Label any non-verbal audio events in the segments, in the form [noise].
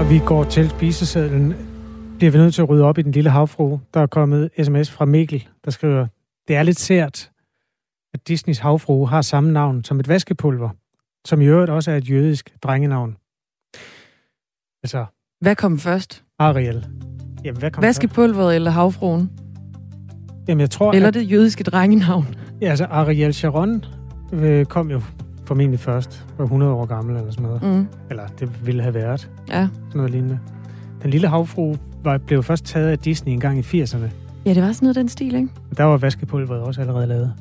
Før vi går til spisesedlen, bliver vi nødt til at rydde op i den lille havfru. Der er kommet sms fra Mikkel, der skriver, det er lidt sært, at Disneys havfru har samme navn som et vaskepulver, som i øvrigt også er et jødisk drengenavn. Altså, Hvad kom først? Ariel. Jamen, hvad kom Vaskepulveret eller havfruen? først? Jamen, jeg tror, Eller at, det jødiske drengenavn? ja, altså, Ariel Sharon øh, kom jo formentlig først, var 100 år gammel eller sådan noget. Mm. Eller det ville have været, Ja. sådan noget lignende. Den lille havfru var, blev først taget af Disney en gang i 80'erne. ja, det var sådan noget den stil, ikke? Der var vaskepulveret også allerede lavet.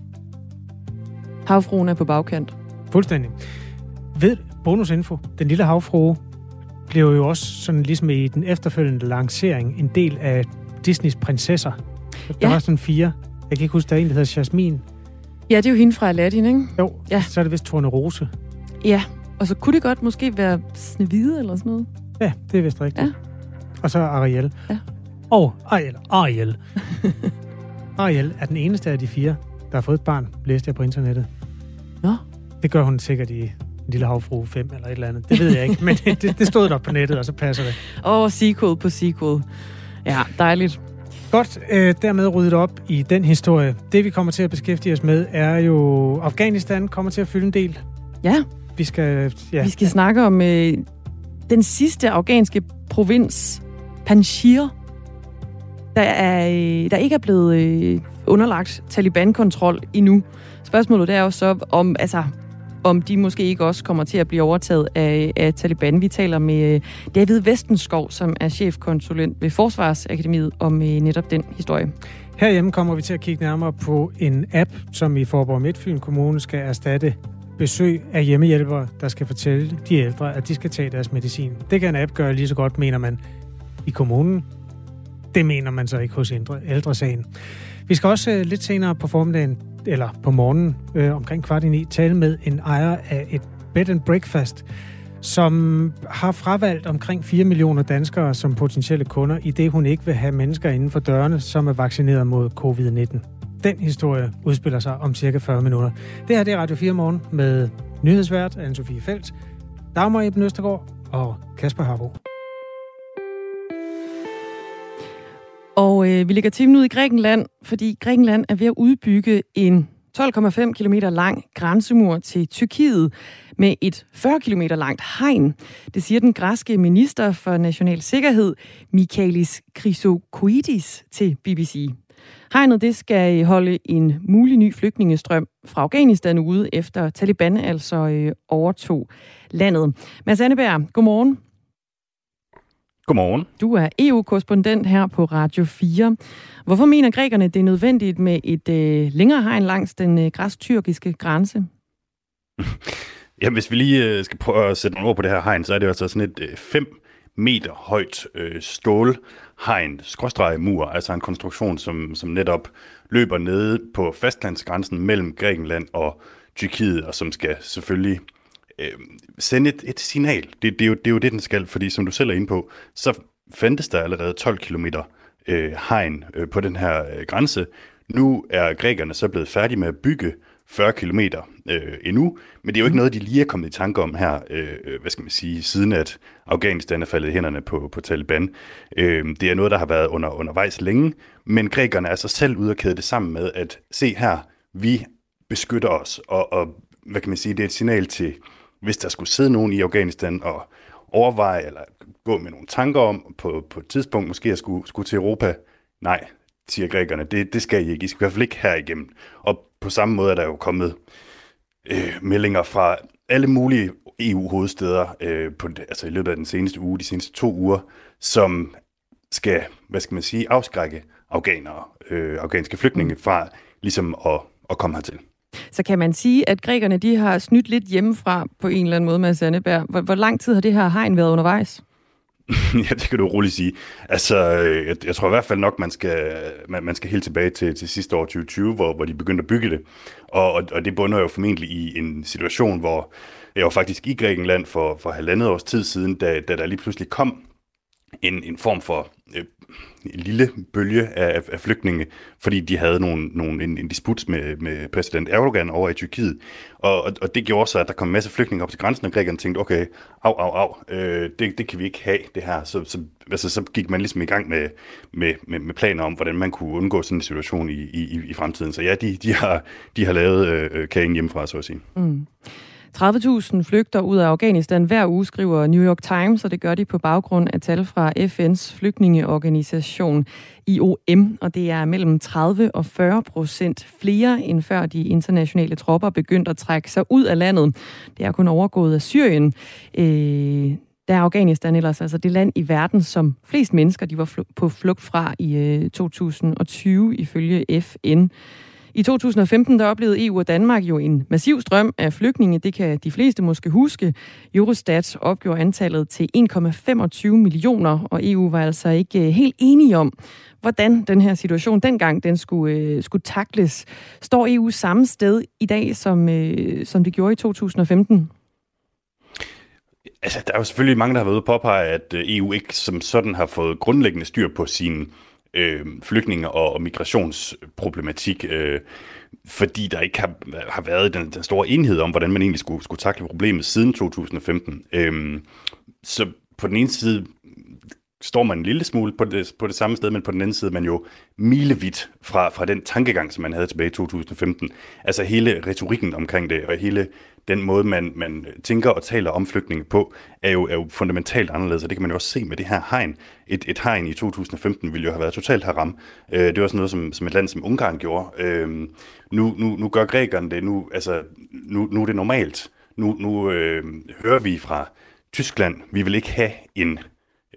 Havfruen er på bagkant. Fuldstændig. Ved bonusinfo, den lille havfrue blev jo også sådan ligesom i den efterfølgende lancering en del af Disneys prinsesser. Der Ja. var sådan fire. Jeg kan ikke huske, der er en, der hedder Jasmine. Ja, det er jo hende fra Aladdin, ikke? Jo, Ja. så er det vist Tornerose. Ja. Og så kunne det godt måske være Snevide eller sådan noget. Ja, det er vist rigtigt. Ja. Og så Ariel. Ja. Og Ariel. Ariel. [laughs] Ariel er den eneste af de fire, der har fået et barn, læste jeg på internettet. Nå. Det gør hun sikkert i en lille havfru 5 eller et eller andet. Det ved jeg ikke, [laughs] men det, det stod der på nettet, og så passer det. Oh, sequel på sequel. Ja, dejligt. Godt, øh, dermed ryddet op i den historie. Det vi kommer til at beskæftige os med er jo, Afghanistan kommer til at fylde en del. Ja, Vi skal, ja, vi skal snakke om øh, den sidste afghanske provins, Panjshir, der, er, øh, der ikke er blevet øh, underlagt Taliban-kontrol endnu. Spørgsmålet er jo så, om, altså, om de måske ikke også kommer til at blive overtaget af, af Taliban. Vi taler med øh, David Vestenskov, som er chefkonsulent ved Forsvarsakademiet, om øh, netop den historie. herhjemme kommer vi til at kigge nærmere på en app, som i Forborg Midtfyn Kommune skal erstatte besøg af hjemmehjælpere, der skal fortælle de ældre, at de skal tage deres medicin. Det kan en app gøre lige så godt, mener man, i kommunen. Det mener man så ikke hos ældre, ældresagen. Vi skal også øh, lidt senere på formiddagen, eller på morgenen, øh, omkring kvart i ni, tale med en ejer af et bed and breakfast, som har fravalgt omkring 4 millioner danskere som potentielle kunder, i det hun ikke vil have mennesker inden for dørene, som er vaccineret mod covid-19. Den historie udspiller sig om cirka 40 minutter. Det her det er Radio 4 morgen med nyhedsvært Anne-Sophie Felt, Dagmar Eben Østergaard og Kasper Harbo. Og øh, vi ligger timen ud i Grækenland, fordi Grækenland er ved at udbygge en 12,5 km lang grænsemur til Tyrkiet med et 40 km langt hegn. Det siger den græske minister for national sikkerhed, Michaelis Chrysokoidis, til BBC. Hegnet det skal holde en mulig ny flygtningestrøm fra Afghanistan ude, efter Taliban altså øh, overtog landet. Mads Anneberg, godmorgen. Godmorgen. Du er EU-korrespondent her på Radio 4. Hvorfor mener grækerne, det er nødvendigt med et øh, længere hegn langs den øh, græsk-tyrkiske grænse? [laughs] Ja, hvis vi lige øh, skal prøve at sætte nogle ord på det her hegn, så er det jo altså sådan et 5 meter højt øh, stålhegn, skråstreget mur, altså en konstruktion, som, som netop løber nede på fastlandsgrænsen mellem Grækenland og Tyrkiet, og som skal selvfølgelig øh, sende et, et signal. Det, det, er jo, det er jo det, den skal, fordi som du selv er inde på, så fandtes der allerede 12 kilometer øh, hegn øh, på den her øh, grænse. Nu er grækerne så blevet færdige med at bygge 40 km øh, endnu, men det er jo ikke noget, de lige er kommet i tanke om her, øh, øh, hvad skal man sige, siden at Afghanistan er faldet i hænderne på, på Taliban. Øh, det er noget, der har været under, undervejs længe, men grækerne er så selv ude og kæde det sammen med, at se her, vi beskytter os, og, og hvad kan man sige, det er et signal til, hvis der skulle sidde nogen i Afghanistan og overveje eller gå med nogle tanker om på, på et tidspunkt måske at skulle, skulle til Europa. Nej, siger grækerne, det, det skal I ikke. I skal i hvert fald ikke herigennem. Og på samme måde er der jo kommet øh, meldinger fra alle mulige EU-hovedsteder øh, på, altså i løbet af den seneste uge, de seneste to uger, som skal, hvad skal man sige, afskrække afghanere, øh, afghanske flygtninge fra ligesom at, at komme hertil. Så kan man sige, at grækerne de har snydt lidt hjemmefra på en eller anden måde, med Sandeberg. Hvor, hvor lang tid har det her hegn været undervejs? [laughs] ja, det kan du roligt sige. Altså, øh, jeg, jeg tror i hvert fald nok, man skal, man, man skal helt tilbage til, til sidste år 2020, hvor, hvor de begyndte at bygge det. Og, og, og det bunder jo formentlig i en situation, hvor jeg var faktisk i Grækenland for, for halvandet års tid siden, da, da der lige pludselig kom en, en form for øh, lille bølge af, af flygtninge, fordi de havde nogle, nogle, en, en disput med, med præsident Erdogan over i Tyrkiet. Og, og, og det gjorde så, at der kom en masse flygtninge op til grænsen, og grækerne tænkte, okay, au, au, au, øh, det, det kan vi ikke have, det her. Så, så, altså, så gik man ligesom i gang med, med, med, med planer om, hvordan man kunne undgå sådan en situation i, i, i fremtiden. Så ja, de, de, har, de har lavet øh, øh kagen hjemmefra, så at sige. Mm. 30.000 flygter ud af Afghanistan hver uge, skriver New York Times, og det gør de på baggrund af tal fra FN's flygtningeorganisation IOM, og det er mellem 30 og 40 procent flere, end før de internationale tropper begyndte at trække sig ud af landet. Det er kun overgået af Syrien. Øh, der er Afghanistan ellers altså det land i verden, som flest mennesker de var på flugt fra i øh, 2020, ifølge FN. I 2015 der oplevede EU og Danmark jo en massiv strøm af flygtninge. Det kan de fleste måske huske. Eurostat opgjorde antallet til 1,25 millioner, og EU var altså ikke øh, helt enige om, hvordan den her situation dengang den skulle, øh, skulle takles. Står EU samme sted i dag, som, øh, som det gjorde i 2015? Altså, der er jo selvfølgelig mange, der har været ude påpege, at øh, EU ikke som sådan har fået grundlæggende styr på sin øh, flygtninge- og migrationsproblematik, øh, fordi der ikke har, har været den, den store enhed om, hvordan man egentlig skulle, skulle takle problemet siden 2015. Øh, så på den ene side står man en lille smule på det, på det samme sted, men på den anden side er man jo milevidt fra, fra den tankegang, som man havde tilbage i 2015. Altså hele retorikken omkring det, og hele den måde, man, man tænker og taler om flygtninge på, er jo, er jo fundamentalt anderledes, og det kan man jo også se med det her hegn. Et, et hegn i 2015 ville jo have været totalt haram. Øh, det var sådan noget, som, som et land som Ungarn gjorde. Øh, nu, nu, nu gør grækerne det, nu, altså, nu, nu er det normalt. Nu, nu øh, hører vi fra Tyskland, vi vil ikke have en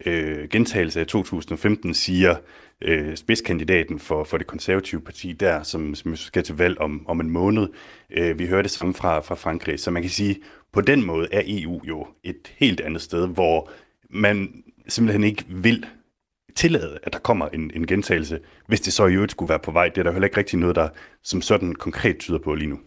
øh, gentagelse af 2015, siger øh, spidskandidaten for, for det konservative parti der, som, som skal til valg om, om en måned. Øh, vi hører det samme fra, fra Frankrig. Så man kan sige, på den måde er EU jo et helt andet sted, hvor man simpelthen ikke vil tillade, at der kommer en, en gentagelse, hvis det så i øvrigt skulle være på vej. Det er der heller ikke rigtig noget, der som sådan konkret tyder på lige nu.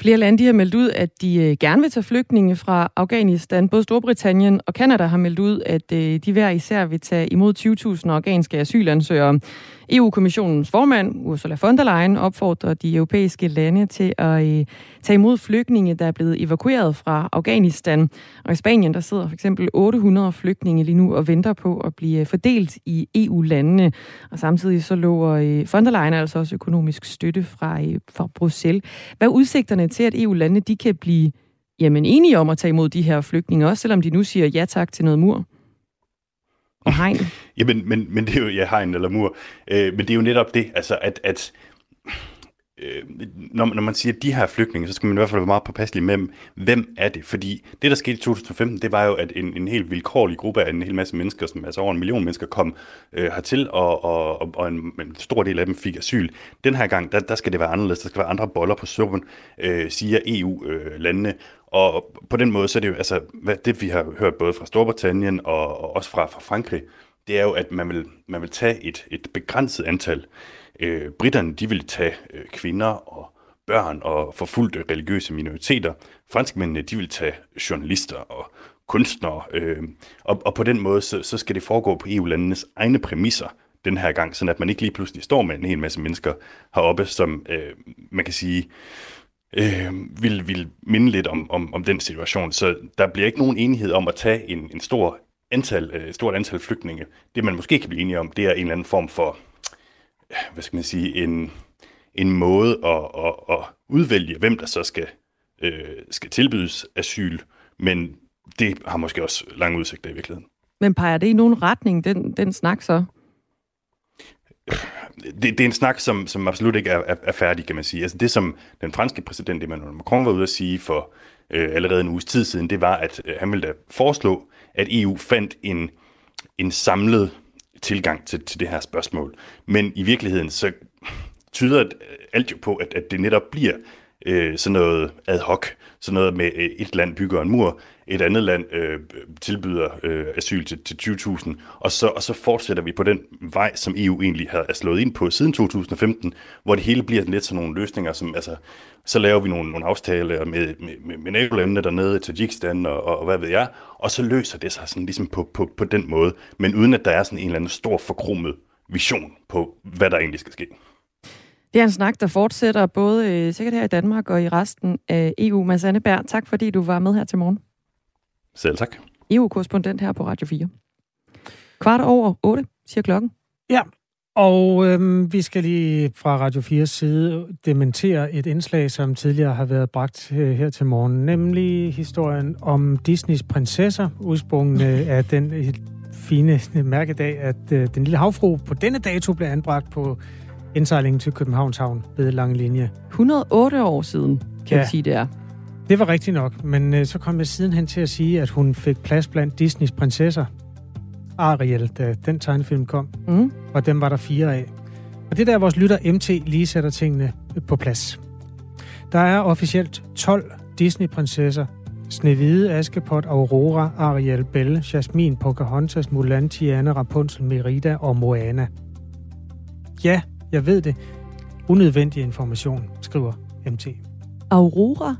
Flere lande de har meldt ud, at de øh, gerne vil tage flygtninge fra Afghanistan. Både Storbritannien og Kanada har meldt ud, at øh, de hver især vil tage imod 20.000 afghanske asylansøgere. EU-kommissionens formand, Ursula von der Leyen, opfordrer de europæiske lande til at øh, tage imod flygtninge, der er blevet evakueret fra Afghanistan. Og i Spanien, der sidder for eksempel 800 flygtninge lige nu og venter på at blive øh, fordelt i EU-landene. Og samtidig så lover øh, von der Leyen altså også økonomisk støtte fra, fra Bruxelles. Hvad er udsigterne til, at EU-landene de kan blive jamen, enige om at tage imod de her flygtninge, også selvom de nu siger ja tak til noget mur? Og hegn. [laughs] Jamen, men, men det er jo, ja, hegn eller mur. Øh, men det er jo netop det, altså at, at øh, når, når man siger de her flygtninge, så skal man i hvert fald være meget påpasselig med, hvem er det? Fordi det, der skete i 2015, det var jo, at en, en helt vilkårlig gruppe af en hel masse mennesker, som altså over en million mennesker, kom øh, hertil, og, og, og, og en, en stor del af dem fik asyl. Den her gang, der, der skal det være anderledes. Der skal være andre boller på suppen, øh, siger EU-landene. Øh, og på den måde, så er det jo, altså, hvad, det vi har hørt både fra Storbritannien og, og også fra, fra Frankrig, det er jo, at man vil, man vil tage et, et begrænset antal. Øh, britterne, de vil tage øh, kvinder og børn og forfulgte religiøse minoriteter. Franskmændene, de vil tage journalister og kunstnere. Øh, og, og på den måde, så, så skal det foregå på EU-landenes egne præmisser den her gang, sådan at man ikke lige pludselig står med en hel masse mennesker heroppe, som øh, man kan sige øh, vil, vil minde lidt om, om, om den situation. Så der bliver ikke nogen enighed om at tage en, en stor antal, øh, stort antal flygtninge. Det man måske kan blive enige om, det er en eller anden form for, hvad skal man sige, en, en måde at, at, at udvælge, hvem der så skal, øh, skal tilbydes asyl, men det har måske også lang udsigt i virkeligheden. Men peger det i nogen retning, den, den snak så? Det, det er en snak, som, som absolut ikke er, er, er færdig, kan man sige. Altså det, som den franske præsident Emmanuel Macron var ude at sige for øh, allerede en uges tid siden, det var, at øh, han ville da foreslå, at EU fandt en, en samlet tilgang til, til det her spørgsmål. Men i virkeligheden, så tyder alt jo på, at, at det netop bliver øh, sådan noget ad hoc, sådan noget med øh, et land bygger en mur, et andet land øh, tilbyder øh, asyl til, til 20.000, og så, og så fortsætter vi på den vej, som EU egentlig har slået ind på siden 2015, hvor det hele bliver lidt sådan nogle løsninger, som altså, så laver vi nogle, nogle aftaler med, med, med, med nabolandene dernede, Tajikistan og, og, og hvad ved jeg, og så løser det sig sådan ligesom på, på, på den måde, men uden at der er sådan en eller anden stor forkromet vision på, hvad der egentlig skal ske. Det er en snak, der fortsætter både øh, sikkert her i Danmark og i resten af EU. Mads Anneberg, tak fordi du var med her til morgen. Selv tak. EU-korrespondent her på Radio 4. Kvart over 8, siger klokken. Ja, og øhm, vi skal lige fra Radio 4's side dementere et indslag, som tidligere har været bragt øh, her til morgen, nemlig historien om Disneys prinsesser, udsprunget af den øh, fine mærkedag, at øh, den lille havfru på denne dato blev anbragt på indsejlingen til Københavns Havn ved Lange Linje. 108 år siden, kan ja. vi sige, det er. Det var rigtigt nok, men øh, så kom jeg sidenhen til at sige, at hun fik plads blandt Disneys prinsesser. Ariel, da den tegnefilm kom. Mm. Og dem var der fire af. Og det der, vores lytter MT lige sætter tingene på plads. Der er officielt 12 Disney-prinsesser. Snevide, Askepot, Aurora, Ariel, Belle, Jasmine, Pocahontas, Mulan, Tiana, Rapunzel, Merida og Moana. Ja, jeg ved det. Unødvendig information, skriver MT. Aurora?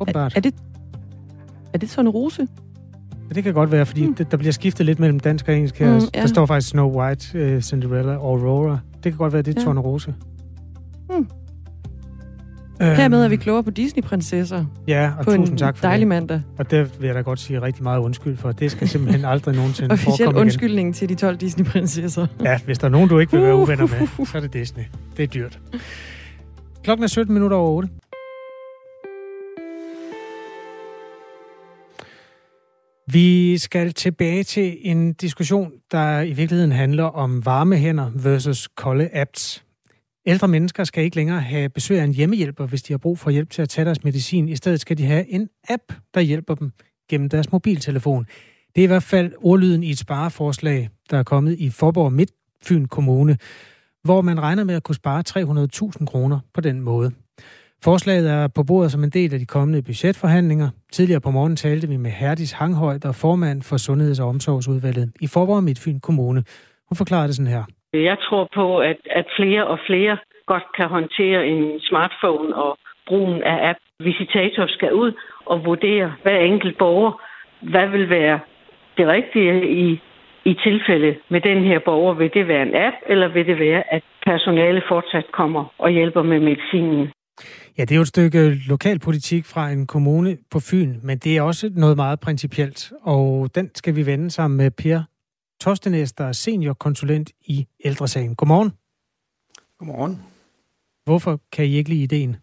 Er, er, det, er det sådan en rose? Ja, det kan godt være, fordi mm. det, der bliver skiftet lidt mellem dansk og engelsk her. Mm, ja. Der står faktisk Snow White, uh, Cinderella, Aurora. Det kan godt være, det er ja. Tornerose. Mm. Hermed er vi klogere på Disney-prinsesser. Ja, og tusind tak for dejlig det. mandag. Og det vil jeg da godt sige rigtig meget undskyld for. Det skal simpelthen [laughs] aldrig nogensinde Officiel forekomme undskyldning til de 12 Disney-prinsesser. Ja, hvis der er nogen, du ikke vil være uvenner med, så er det Disney. Det er dyrt. Klokken er 17 minutter over 8. Vi skal tilbage til en diskussion, der i virkeligheden handler om varme hænder versus kolde apps. Ældre mennesker skal ikke længere have besøg af en hjemmehjælper, hvis de har brug for hjælp til at tage deres medicin. I stedet skal de have en app, der hjælper dem gennem deres mobiltelefon. Det er i hvert fald ordlyden i et spareforslag, der er kommet i Forborg Midtfyn Kommune, hvor man regner med at kunne spare 300.000 kroner på den måde. Forslaget er på bordet som en del af de kommende budgetforhandlinger. Tidligere på morgen talte vi med Herdis Hanghøj, der er formand for Sundheds- og Omsorgsudvalget i Forborg Midtfyn Kommune. Hun forklarede det sådan her. Jeg tror på, at, at flere og flere godt kan håndtere en smartphone og brugen af app. Visitator skal ud og vurdere hver enkelt borger, hvad vil være det rigtige i, i tilfælde med den her borger. Vil det være en app, eller vil det være, at personale fortsat kommer og hjælper med medicinen? Ja, det er jo et stykke lokalpolitik fra en kommune på Fyn, men det er også noget meget principielt, og den skal vi vende sammen med Per Tostenæs, der er seniorkonsulent i Ældresagen. Godmorgen. Godmorgen. Hvorfor kan I ikke lide ideen?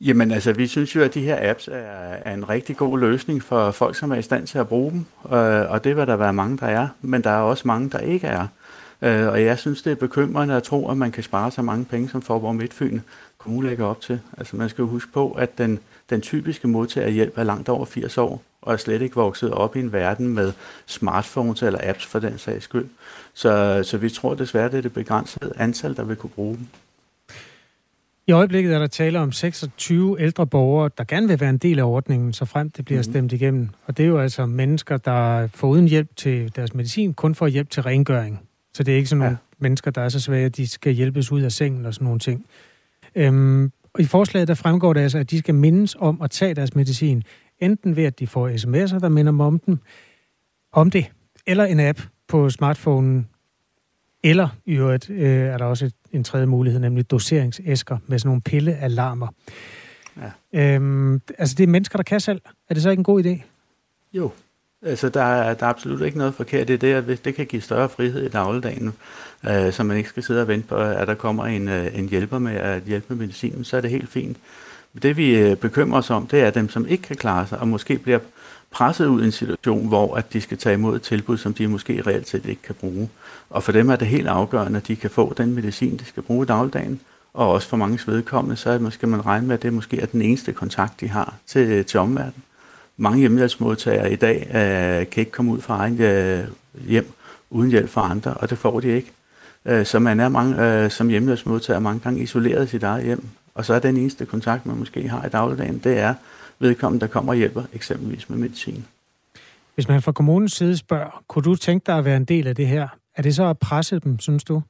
Jamen altså, vi synes jo, at de her apps er, er en rigtig god løsning for folk, som er i stand til at bruge dem, øh, og det vil der være mange, der er, men der er også mange, der ikke er. Øh, og jeg synes, det er bekymrende at tro, at man kan spare så mange penge, som Forborg Midtfyn kommune lægger op til. Altså man skal jo huske på, at den, den typiske modtager hjælp er langt over 80 år, og er slet ikke vokset op i en verden med smartphones eller apps for den sags skyld. Så, så vi tror desværre, det er det begrænsede antal, der vil kunne bruge dem. I øjeblikket er der tale om 26 ældre borgere, der gerne vil være en del af ordningen, så frem det bliver mm. stemt igennem. Og det er jo altså mennesker, der får uden hjælp til deres medicin, kun får hjælp til rengøring. Så det er ikke sådan nogle ja. mennesker, der er så svære, at de skal hjælpes ud af sengen og sådan nogle ting. Øhm, og i forslaget der fremgår det altså, at de skal mindes om at tage deres medicin, enten ved at de får sms'er, der minder dem om, dem, om det, eller en app på smartphonen, eller i øvrigt øh, er der også en tredje mulighed, nemlig doseringsæsker med sådan nogle pillealarmer. Ja. Øhm, altså det er mennesker, der kan selv. Er det så ikke en god idé? Jo, Altså, der er, der er absolut ikke noget forkert i det, at det kan give større frihed i dagligdagen, øh, så man ikke skal sidde og vente på, at der kommer en, øh, en hjælper med at hjælpe med medicinen, så er det helt fint. Det vi øh, bekymrer os om, det er dem, som ikke kan klare sig, og måske bliver presset ud i en situation, hvor at de skal tage imod et tilbud, som de måske reelt set ikke kan bruge. Og for dem er det helt afgørende, at de kan få den medicin, de skal bruge i dagligdagen, og også for mange vedkommende, så skal man regne med, at det måske er den eneste kontakt, de har til, til omverdenen mange hjemmehjælpsmodtagere i dag øh, kan ikke komme ud fra egen øh, hjem uden hjælp fra andre, og det får de ikke. Øh, så man er mange, øh, som hjemmehjælpsmodtager mange gange isoleret i sit eget hjem, Og så er den eneste kontakt, man måske har i dagligdagen, det er vedkommende, der kommer og hjælper, eksempelvis med medicin. Hvis man fra kommunens side spørger, kunne du tænke dig at være en del af det her? Er det så at presse dem, synes du?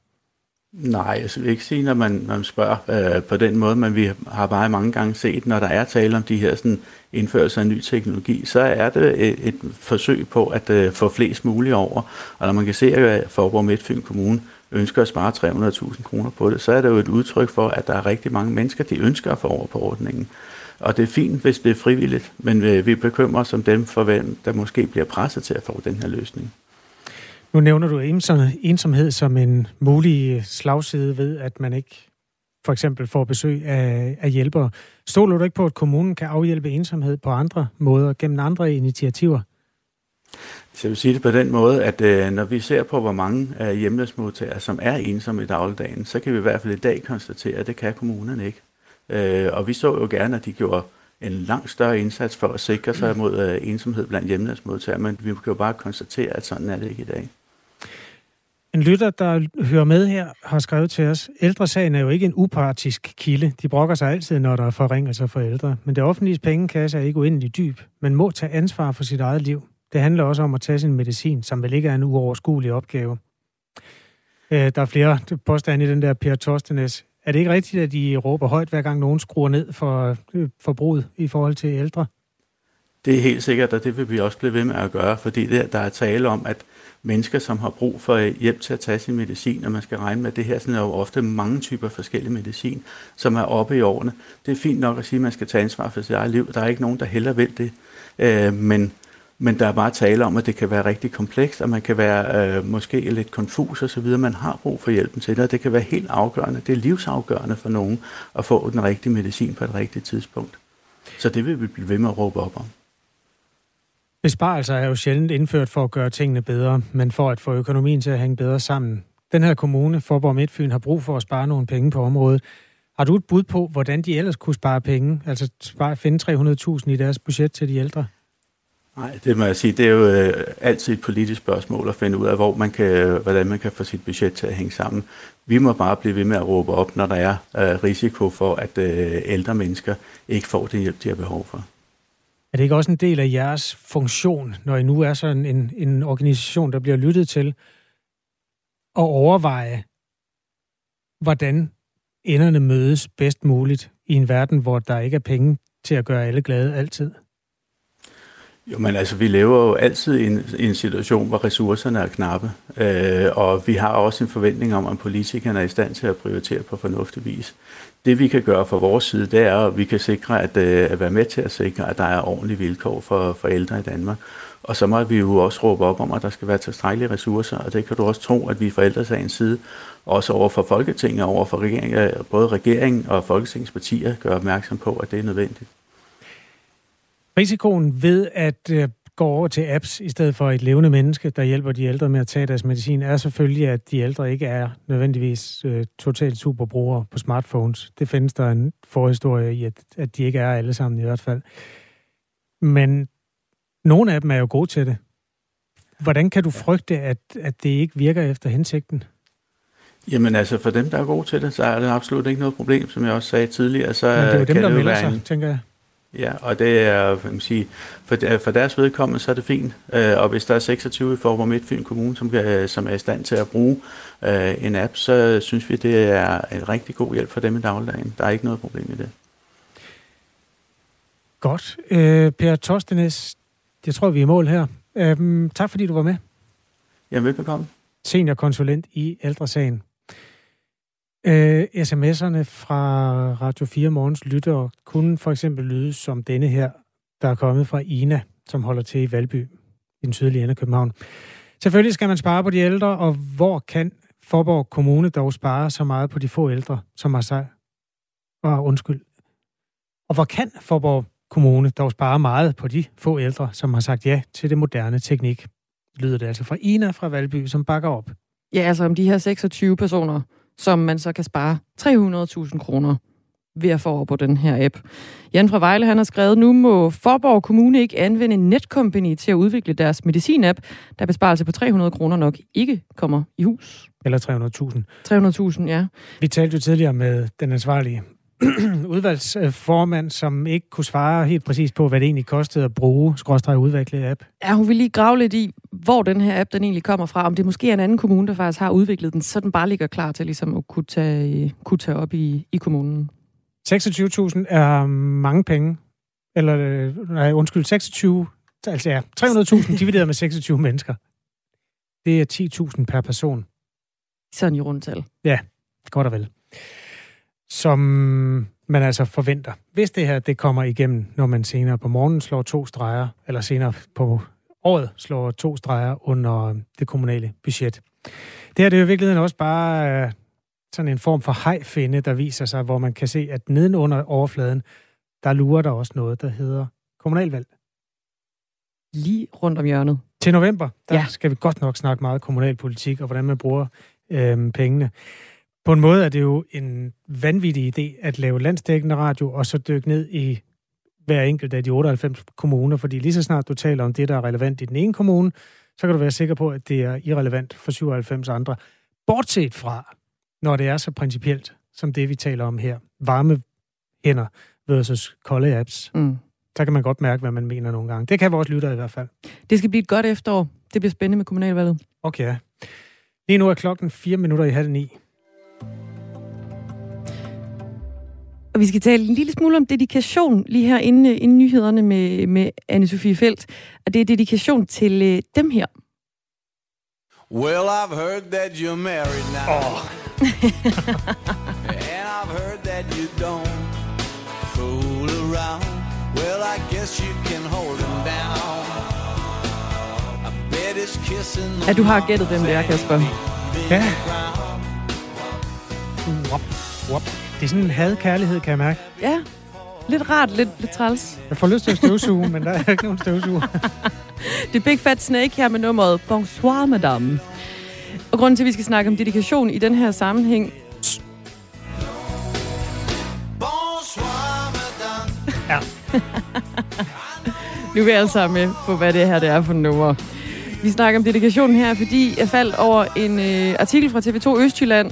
Nej, jeg vil ikke sige, når man, man spørger øh, på den måde, men vi har bare mange gange set, når der er tale om de her sådan, indførelse af ny teknologi, så er det et, et forsøg på at øh, få flest muligt over. Og når man kan se, at øh, Forborg Midtfyn Kommune ønsker at spare 300.000 kroner på det, så er det jo et udtryk for, at der er rigtig mange mennesker, de ønsker at få over på ordningen. Og det er fint, hvis det er frivilligt, men øh, vi bekymrer os om dem, for hvem der måske bliver presset til at få den her løsning. Nu nævner du ensomhed som en mulig slagside ved, at man ikke for eksempel får besøg af, af hjælpere. Stoler du ikke på, at kommunen kan afhjælpe ensomhed på andre måder, gennem andre initiativer? Så jeg vil sige det på den måde, at øh, når vi ser på, hvor mange af hjemløsmodtagere, som er ensomme i dagligdagen, så kan vi i hvert fald i dag konstatere, at det kan kommunen ikke. Øh, og vi så jo gerne, at de gjorde en langt større indsats for at sikre sig mod øh, ensomhed blandt hjemløsmodtagere, men vi kan jo bare konstatere, at sådan er det ikke i dag. En lytter, der hører med her, har skrevet til os, ældresagen er jo ikke en upartisk kilde. De brokker sig altid, når der er forringelser for ældre. Men det offentlige pengekasse er ikke uendelig dyb. Man må tage ansvar for sit eget liv. Det handler også om at tage sin medicin, som vel ikke er en uoverskuelig opgave. Øh, der er flere påstande i den der Per Tostenes. Er det ikke rigtigt, at de råber højt, hver gang nogen skruer ned for øh, forbruget i forhold til ældre? Det er helt sikkert, og det vil vi også blive ved med at gøre, fordi der er tale om, at mennesker, som har brug for øh, hjælp til at tage sin medicin, og man skal regne med, at det her sådan er jo ofte mange typer forskellige medicin, som er oppe i årene. Det er fint nok at sige, at man skal tage ansvar for sit eget liv. Der er ikke nogen, der heller vil det. Øh, men, men der er bare tale om, at det kan være rigtig komplekst, og man kan være øh, måske lidt konfus osv. Man har brug for hjælpen til det, og det kan være helt afgørende. Det er livsafgørende for nogen at få den rigtige medicin på et rigtigt tidspunkt. Så det vil vi blive ved med at råbe op om. Besparelser er jo sjældent indført for at gøre tingene bedre, men for at få økonomien til at hænge bedre sammen. Den her kommune, Forborg Midtfyn, har brug for at spare nogle penge på området. Har du et bud på, hvordan de ellers kunne spare penge, altså spare, finde 300.000 i deres budget til de ældre? Nej, det må jeg sige, det er jo øh, altid et politisk spørgsmål at finde ud af, hvor man kan, øh, hvordan man kan få sit budget til at hænge sammen. Vi må bare blive ved med at råbe op, når der er øh, risiko for, at øh, ældre mennesker ikke får den hjælp, de har behov for. Er det ikke også en del af jeres funktion, når I nu er sådan en, en organisation, der bliver lyttet til, at overveje, hvordan enderne mødes bedst muligt i en verden, hvor der ikke er penge til at gøre alle glade altid? Jo, men altså, vi lever jo altid i en, i en situation, hvor ressourcerne er knappe, øh, og vi har også en forventning om, at politikerne er i stand til at prioritere på fornuftig vis. Det vi kan gøre fra vores side, det er, at vi kan sikre, at, øh, at være med til at sikre, at der er ordentlige vilkår for, for ældre i Danmark. Og så må vi jo også råbe op om, at der skal være tilstrækkelige ressourcer, og det kan du også tro, at vi fra ældresagens side, også over for Folketinget og over for regering, øh, både regeringen og Folketingets partier, gør opmærksom på, at det er nødvendigt. Risikoen ved at øh, øh, gå over til apps i stedet for et levende menneske, der hjælper de ældre med at tage deres medicin, er selvfølgelig, at de ældre ikke er nødvendigvis øh, totalt superbrugere på smartphones. Det findes der en forhistorie i, at, at de ikke er alle sammen i hvert fald. Men nogle af dem er jo gode til det. Hvordan kan du frygte, at, at det ikke virker efter hensigten? Jamen altså, for dem, der er gode til det, så er det absolut ikke noget problem, som jeg også sagde tidligere. Så Men det er jo dem, der melder sig, en, tænker jeg. Ja, og det er, man sige, for, for deres vedkommende, så er det fint. Øh, og hvis der er 26 i Forborg Midtfyn Kommune, som, kan, som er i stand til at bruge øh, en app, så synes vi, det er en rigtig god hjælp for dem i dagligdagen. Der er ikke noget problem i det. Godt. Øh, per Torstenes, jeg tror, vi er i mål her. Øh, tak fordi du var med. Jamen, velbekomme. Seniorkonsulent i ældresagen. Øh, sms'erne fra Radio 4 Morgens lyttere kunne for eksempel lyde som denne her, der er kommet fra Ina, som holder til i Valby, i den sydlige ende af København. Selvfølgelig skal man spare på de ældre, og hvor kan Forborg Kommune dog spare så meget på de få ældre, som har sig... Og undskyld. Og hvor kan Forborg Kommune dog spare meget på de få ældre, som har sagt ja til det moderne teknik? Lyder det altså fra Ina fra Valby, som bakker op. Ja, altså om de her 26 personer, som man så kan spare 300.000 kroner ved at få over på den her app. Jan fra Vejle han har skrevet, nu må Forborg Kommune ikke anvende Netcompany til at udvikle deres medicin-app, da besparelse på 300 kroner nok ikke kommer i hus. Eller 300.000. 300.000, ja. Vi talte jo tidligere med den ansvarlige [clears throat] udvalgsformand, som ikke kunne svare helt præcis på, hvad det egentlig kostede at bruge skråstrej udviklet app. Ja, hun vil lige grave lidt i, hvor den her app den egentlig kommer fra. Om det måske er en anden kommune, der faktisk har udviklet den, så den bare ligger klar til ligesom at kunne tage, kunne tage op i, i kommunen. 26.000 er mange penge. Eller, nej, undskyld, 26, altså ja, 300.000 divideret med 26 [laughs] mennesker. Det er 10.000 per person. Sådan i rundtal. Ja, godt og vel. Som man altså forventer. Hvis det her det kommer igennem, når man senere på morgenen slår to streger, eller senere på året slår to streger under det kommunale budget. Det her det er jo i virkeligheden også bare øh, sådan en form for hejfinde, der viser sig, hvor man kan se, at nedenunder overfladen, der lurer der også noget, der hedder kommunalvalg. Lige rundt om hjørnet. Til november, der Ja. skal vi godt nok snakke meget kommunalpolitik, og hvordan man bruger øhm, pengene. På en måde er det jo en vanvittig idé at lave landsdækkende radio, og så dykke ned i hver enkelt af de 98 kommuner, fordi lige så snart du taler om det, der er relevant i den ene kommune, så kan du være sikker på, at det er irrelevant for 97 andre. Bortset fra, når det er så principielt, som det vi taler om her. Varme hænder versus kolde apps. Mm. Så kan man godt mærke, hvad man mener nogle gange. Det kan vores lytter i hvert fald. Det skal blive et godt efterår. Det bliver spændende med kommunalvalget. Okay. Lige nu er klokken 4 minutter i halv ni. Og vi skal tale en lille smule om dedikation lige her inden, inden nyhederne med, med Anne-Sophie Felt. Og det er dedikation til øh, dem her. Well, I've heard that you're married now. [laughs] and I've heard that you don't fool around. Well, I guess you can hold him down. I bet it's kissing Ja, du har gættet, hvem det er, Kasper. Ja. Wop, wop. Det er sådan en had-kærlighed, kan jeg mærke. Ja, lidt rart, lidt, lidt træls. Jeg får lyst til at støvsuge, men der er ikke nogen støvsuger. [laughs] Det er Big Fat Snake her med nummeret Bonsoir, madame. Og grunden til, at vi skal snakke om dedikation i den her sammenhæng. Ja. [laughs] nu er vi alle sammen med på, hvad det her det er for nummer. Vi snakker om dedikationen her, fordi jeg faldt over en øh, artikel fra TV2 Østjylland,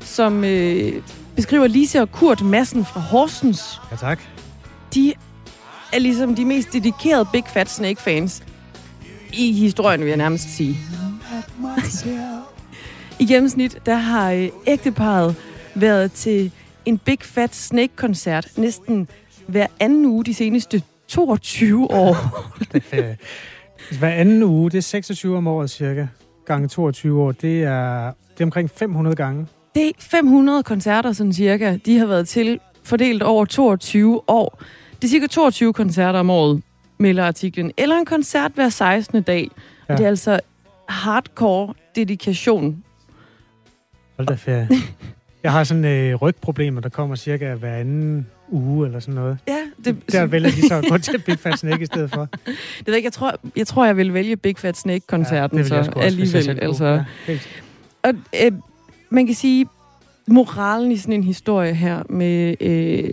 som øh, beskriver Lise og Kurt Madsen fra Horsens. Ja, tak. De er ligesom de mest dedikerede Big Fat Snake-fans i historien, vil jeg nærmest sige. [laughs] I gennemsnit, der har øh, ægteparet været til en Big Fat Snake-koncert næsten hver anden uge de seneste 22 år. [laughs] Ferie. Hver anden uge, det er 26 om året cirka. Gange 22 år, det er, det er omkring 500 gange. Det er 500 koncerter, sådan cirka, de har været til, fordelt over 22 år. Det er cirka 22 koncerter om året, melder artiklen. Eller en koncert hver 16. dag. Ja. Ja. Og det er altså hardcore dedikation. Hold da ferie. [laughs] Jeg har sådan øh, rygproblemer, der kommer cirka hver anden uge eller sådan noget. Ja, det, Der vælger de så at gå til [laughs] Big Fat Snake i stedet for. det ved jeg, ikke, jeg tror, jeg tror, jeg vil vælge Big Fat Snake-koncerten jeg så også, alligevel. Altså. Ja, helt. Og øh, man kan sige, moralen i sådan en historie her med øh,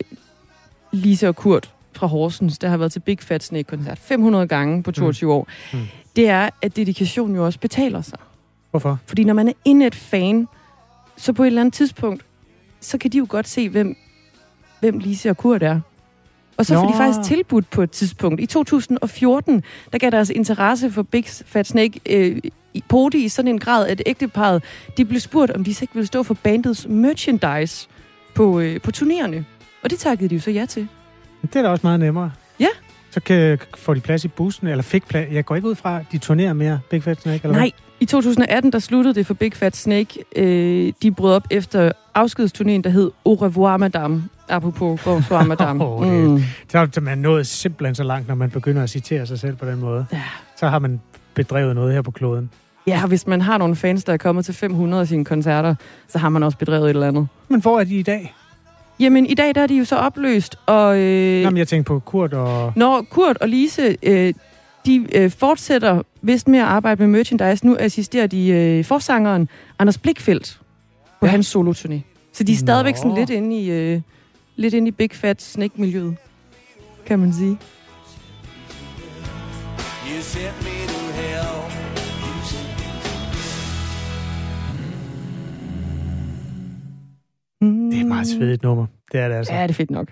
Lise og Kurt fra Horsens, der har været til Big Fat Snake-koncert 500 gange på 22 mm. år, Mm. det er, at dedikation jo også betaler sig. Hvorfor? Fordi når man er indet fan, så på et eller andet tidspunkt, så kan de jo godt se, hvem, hvem Lise og Kurt er. Og så får Nå. de faktisk tilbudt på et tidspunkt. I 2014, der gav deres interesse for Big Fat Snake øh, i Podi i sådan en grad, at ægteparet, de blev spurgt, om de så ikke ville stå for bandets merchandise på, øh, på turnerende. Og det takkede de jo så ja til. Det er da også meget nemmere. Ja. Så kan, får de plads i bussen, eller fik plads. Jeg går ikke ud fra, at de turnerer mere Big Fat Snake, eller Nej, i 2018, der sluttede det for Big Fat Snake. Øh, de brød op efter afskedsturnéen, der hed Au revoir, madame. Apropos Bonsoir, [laughs] madame. Åh, det- mm. Så er man nået simpelthen så langt, når man begynder at citere sig selv på den måde. Ja. Så har man bedrevet noget her på kloden. Ja, hvis man har nogle fans, der er kommet til 500 af sine koncerter, så har man også bedrevet et eller andet. Men hvor er de i dag? Jamen, i dag der er de jo så opløst, og øh, Jamen, jeg tænker på Kurt og... når Kurt og Lise, øh, de øh, fortsætter vist med at arbejde med merchandise, nu assisterer de øh, forsangeren Anders Blikfeldt på Ja. hans soloturné. Så de er Nå. stadigvæk sådan lidt inde i, øh, lidt inde i Big Fat Snake-miljøet, kan man sige. You sent me to hell. Det er meget meget svedigt nummer. Det er det altså. Ja, det er fedt nok.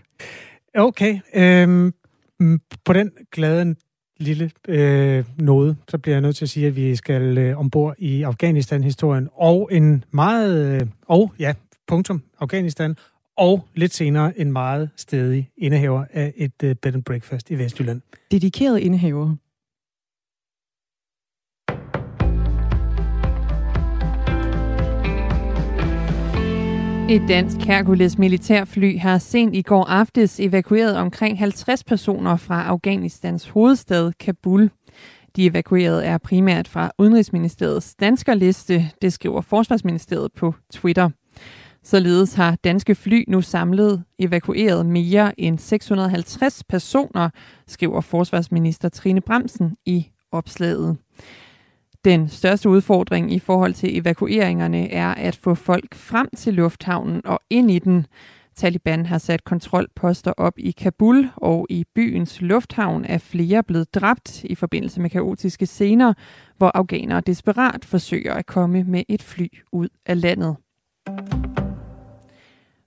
Okay. Øhm, mm, på den glade lille øh, node, så bliver jeg nødt til at sige, at vi skal øh, ombord i Afghanistan-historien, og en meget, øh, og ja, punktum, Afghanistan, og lidt senere en meget stedig indehaver af et øh, bed and breakfast i Vestjylland. Dedikeret indehaver. Et dansk Hercules militærfly har sent i går aftes evakueret omkring 50 personer fra Afghanistans hovedstad Kabul. De evakuerede er primært fra Udenrigsministeriets danskerliste, det skriver Forsvarsministeriet på Twitter. Således har danske fly nu samlet evakueret mere end 650 personer, skriver forsvarsminister Trine Bremsen i opslaget. Den største udfordring i forhold til evakueringerne er at få folk frem til lufthavnen og ind i den. Taliban har sat kontrolposter op i Kabul, og i byens lufthavn er flere blevet dræbt i forbindelse med kaotiske scener, hvor afghanere desperat forsøger at komme med et fly ud af landet.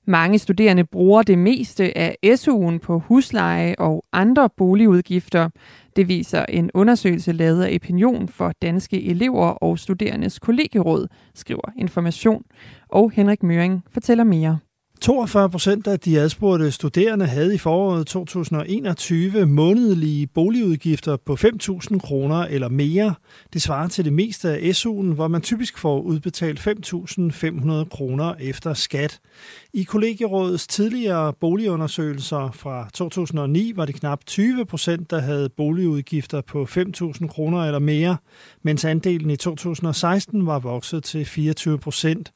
Mange studerende bruger det meste af SU'en på husleje og andre boligudgifter. Det viser en undersøgelse lavet af Opinion for danske elever og studerendes kollegieråd, skriver Information. Og Henrik Møring fortæller mere. 42 procent af de adspurgte studerende havde i foråret 2021 månedlige boligudgifter på 5.000 kroner eller mere. Det svarer til det meste af SU'en, hvor man typisk får udbetalt 5.500 kroner efter skat. I kollegierådets tidligere boligundersøgelser fra 2009 var det knap 20 procent, der havde boligudgifter på 5.000 kroner eller mere, mens andelen i 2016 var vokset til 24 procent.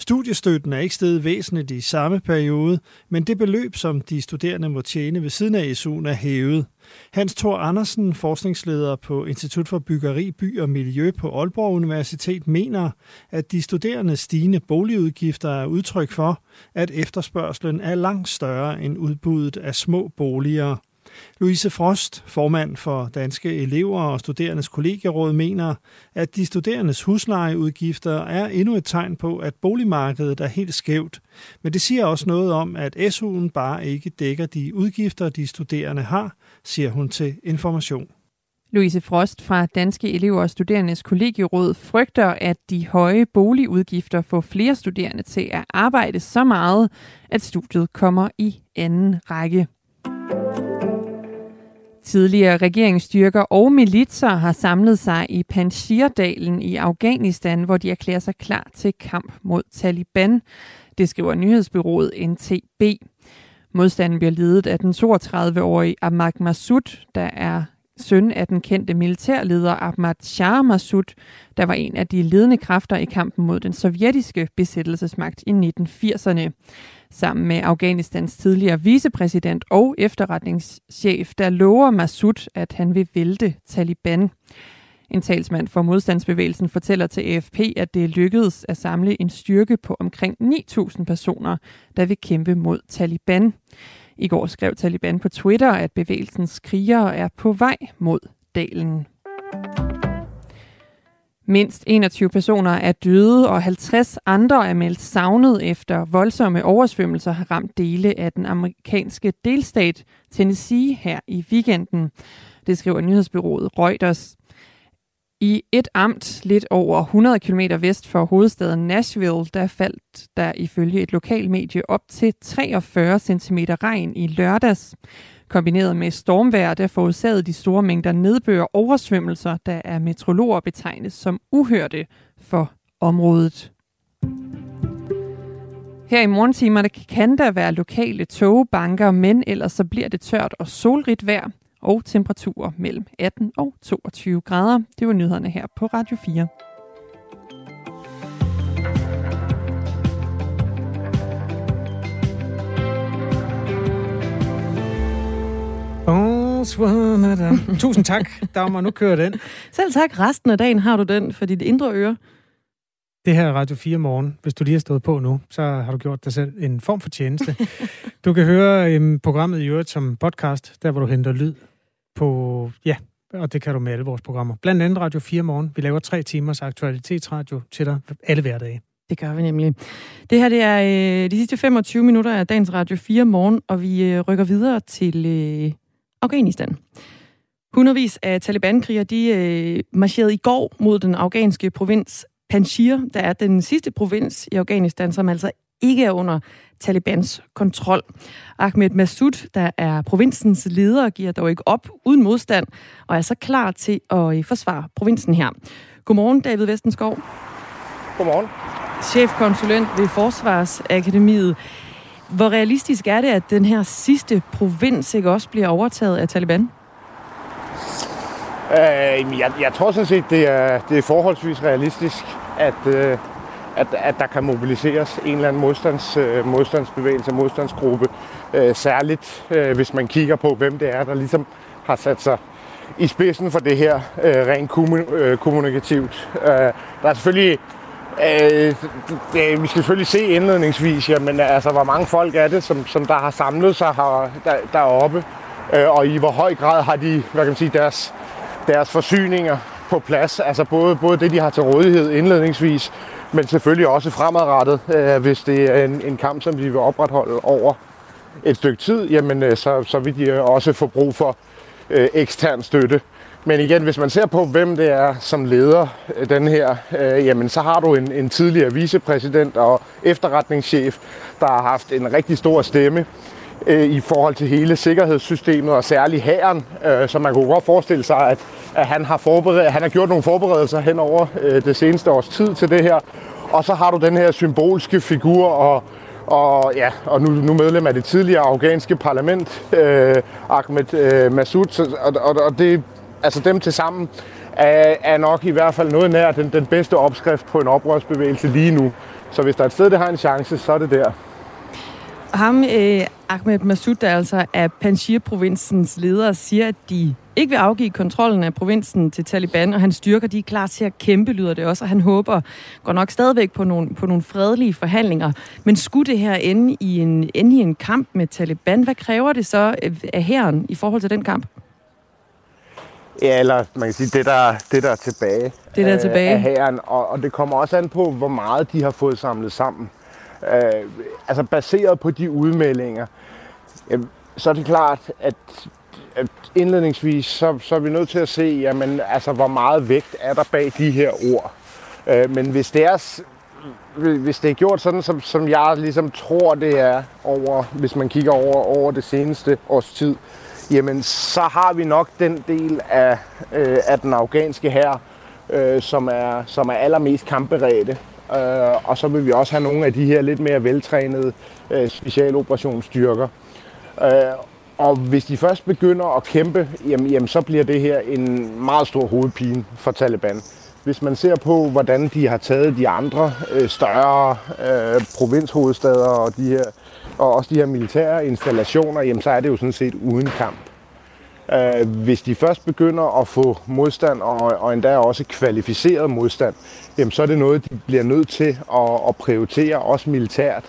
Studiestøtten er ikke steget væsentligt i samme periode, men det beløb, som de studerende må tjene ved siden af SU'en, er hævet. Hans Thor Andersen, forskningsleder på Institut for Byggeri, By og Miljø på Aalborg Universitet, mener, at de studerende stigende boligudgifter er udtryk for, at efterspørgselen er langt større end udbuddet af små boliger. Louise Frost, formand for Danske Elever og Studerendes Kollegieråd, mener, at de studerendes huslejeudgifter er endnu et tegn på, at boligmarkedet er helt skævt. Men det siger også noget om, at SU'en bare ikke dækker de udgifter, de studerende har, siger hun til Information. Louise Frost fra Danske Elever og Studerendes Kollegieråd frygter, at de høje boligudgifter får flere studerende til at arbejde så meget, at studiet kommer i anden række. Tidligere regeringsstyrker og militser har samlet sig i Panjshir-dalen i Afghanistan, hvor de erklærer sig klar til kamp mod Taliban. Det skriver nyhedsbyrået NTB. Modstanden bliver ledet af den 32-årige Ahmad Massoud, der er søn af den kendte militærleder Ahmad Shah Massoud, der var en af de ledende kræfter i kampen mod den sovjetiske besættelsesmagt i 1980'erne. Sammen med Afghanistans tidligere vicepræsident og efterretningschef, der lover Massoud, at han vil vælte Taliban. En talsmand for modstandsbevægelsen fortæller til AFP, at det lykkedes at samle en styrke på omkring 9.000 personer, der vil kæmpe mod Taliban. I går skrev Taliban på Twitter, at bevægelsens krigere er på vej mod dalen. Mindst 21 personer er døde, og 50 andre er meldt savnet efter voldsomme oversvømmelser har ramt dele af den amerikanske delstat Tennessee her i weekenden. Det skriver nyhedsbyrået Reuters. I et amt lidt over 100 km vest for hovedstaden Nashville, der faldt der ifølge et lokalmedie op til 43 cm regn i lørdags. Kombineret med stormvejr, der forårsagede de store mængder nedbør og oversvømmelser, der er metrologer betegnet som uhørte for området. Her i morgentimerne kan der være lokale togbanker, men ellers så bliver det tørt og solrigt vejr og temperaturer mellem 18 og 22 grader. Det var nyhederne her på Radio 4. Tusind tak, Dagmar. Nu kører den. [laughs] Selv tak. Resten af dagen har du den for dit indre øre. Det her er Radio 4 morgen. Hvis du lige har stået på nu, så har du gjort dig selv en form for tjeneste. [laughs] du kan høre um, programmet i øvrigt som podcast, der hvor du henter lyd på, ja, og det kan du med alle vores programmer. Blandt andet Radio 4 morgen. Vi laver tre timers aktualitetsradio til dig alle hverdage. Det gør vi nemlig. Det her det er øh, de sidste 25 minutter af dagens Radio 4 morgen, og vi øh, rykker videre til øh, Afghanistan. Hundredvis af talibankrigere, de øh, marcherede i går mod den afghanske provins Panjshir, der er den sidste provins i Afghanistan, som altså ikke er under Talibans kontrol. Ahmed Massoud, der er provinsens leder, giver dog ikke op uden modstand, og er så klar til at øh, forsvare provinsen her. Godmorgen, David Vestenskov. Godmorgen. Chefkonsulent ved Forsvarsakademiet. Hvor realistisk er det, at den her sidste provins ikke også bliver overtaget af Taliban? Øh, jeg, jeg tror sådan set, det er, det er forholdsvis realistisk, at, øh, at, at der kan mobiliseres en eller anden modstands, øh, modstandsbevægelse, modstandsgruppe. Øh, særligt øh, hvis man kigger på, hvem det er, der ligesom har sat sig i spidsen for det her øh, rent kommun, øh, kommunikativt. Øh, der er selvfølgelig Øh, det, vi skal selvfølgelig se indledningsvis, jamen, altså, hvor mange folk er det, som, som der har samlet sig her, der, deroppe, øh, og i hvor høj grad har de hvad kan man sige, deres, deres forsyninger på plads. Altså både, både det, de har til rådighed indledningsvis, men selvfølgelig også fremadrettet, øh, hvis det er en, en kamp, som vi vil opretholde over et stykke tid, jamen, øh, så, så vil de øh, også få brug for øh, ekstern støtte. Men igen, hvis man ser på, hvem det er, som leder øh, den her, øh, jamen så har du en, en tidligere vicepræsident og efterretningschef, der har haft en rigtig stor stemme øh, i forhold til hele sikkerhedssystemet og særligt hæren. Øh, så man kunne godt forestille sig, at, at han, har forberedt, han har gjort nogle forberedelser hen over øh, det seneste års tid til det her. Og så har du den her symbolske figur og og, ja, og nu, nu medlem af det tidligere afghanske parlament, øh, Ahmed øh, Massoud, og, og, og det altså dem til sammen er, er nok i hvert fald noget nær den, den bedste opskrift på en oprørsbevægelse lige nu. Så hvis der er et sted, der har en chance, så er det der. Ham, eh, Ahmed Massoud, der altså er Panjshir-provinsens leder, siger, at de ikke vil afgive kontrollen af provinsen til Taliban, og han styrker, de er klar til at kæmpe, lyder det også, og han håber, går nok stadigvæk på nogle, på nogle fredelige forhandlinger. Men skulle det her ende i, en, ende i en kamp med Taliban, hvad kræver det så af herren i forhold til den kamp? Ja, eller man kan sige, det der, det der er tilbage, det der er tilbage. af hæren. Og, og det kommer også an på, hvor meget de har fået samlet sammen. Øh, altså baseret på de udmeldinger, øh, så er det klart, at, at indledningsvis, så, så er vi nødt til at se, jamen, altså, hvor meget vægt er der bag de her ord. Øh, men hvis det er hvis det er gjort sådan, som, som jeg ligesom tror, det er, over, hvis man kigger over, over det seneste års tid, jamen så har vi nok den del af, øh, af den afghanske her, øh, som, er, som er allermest kampberedte. Øh, og så vil vi også have nogle af de her lidt mere veltrænede øh, specialoperationsstyrker. Øh, og hvis de først begynder at kæmpe, jamen, jamen, så bliver det her en meget stor hovedpine for Taliban. Hvis man ser på, hvordan de har taget de andre øh, større øh, provinshovedstader og de her og også de her militære installationer, jamen så er det jo sådan set uden kamp. Øh, hvis de først begynder at få modstand, og, og endda også kvalificeret modstand, jamen så er det noget, de bliver nødt til at, at prioritere, også militært.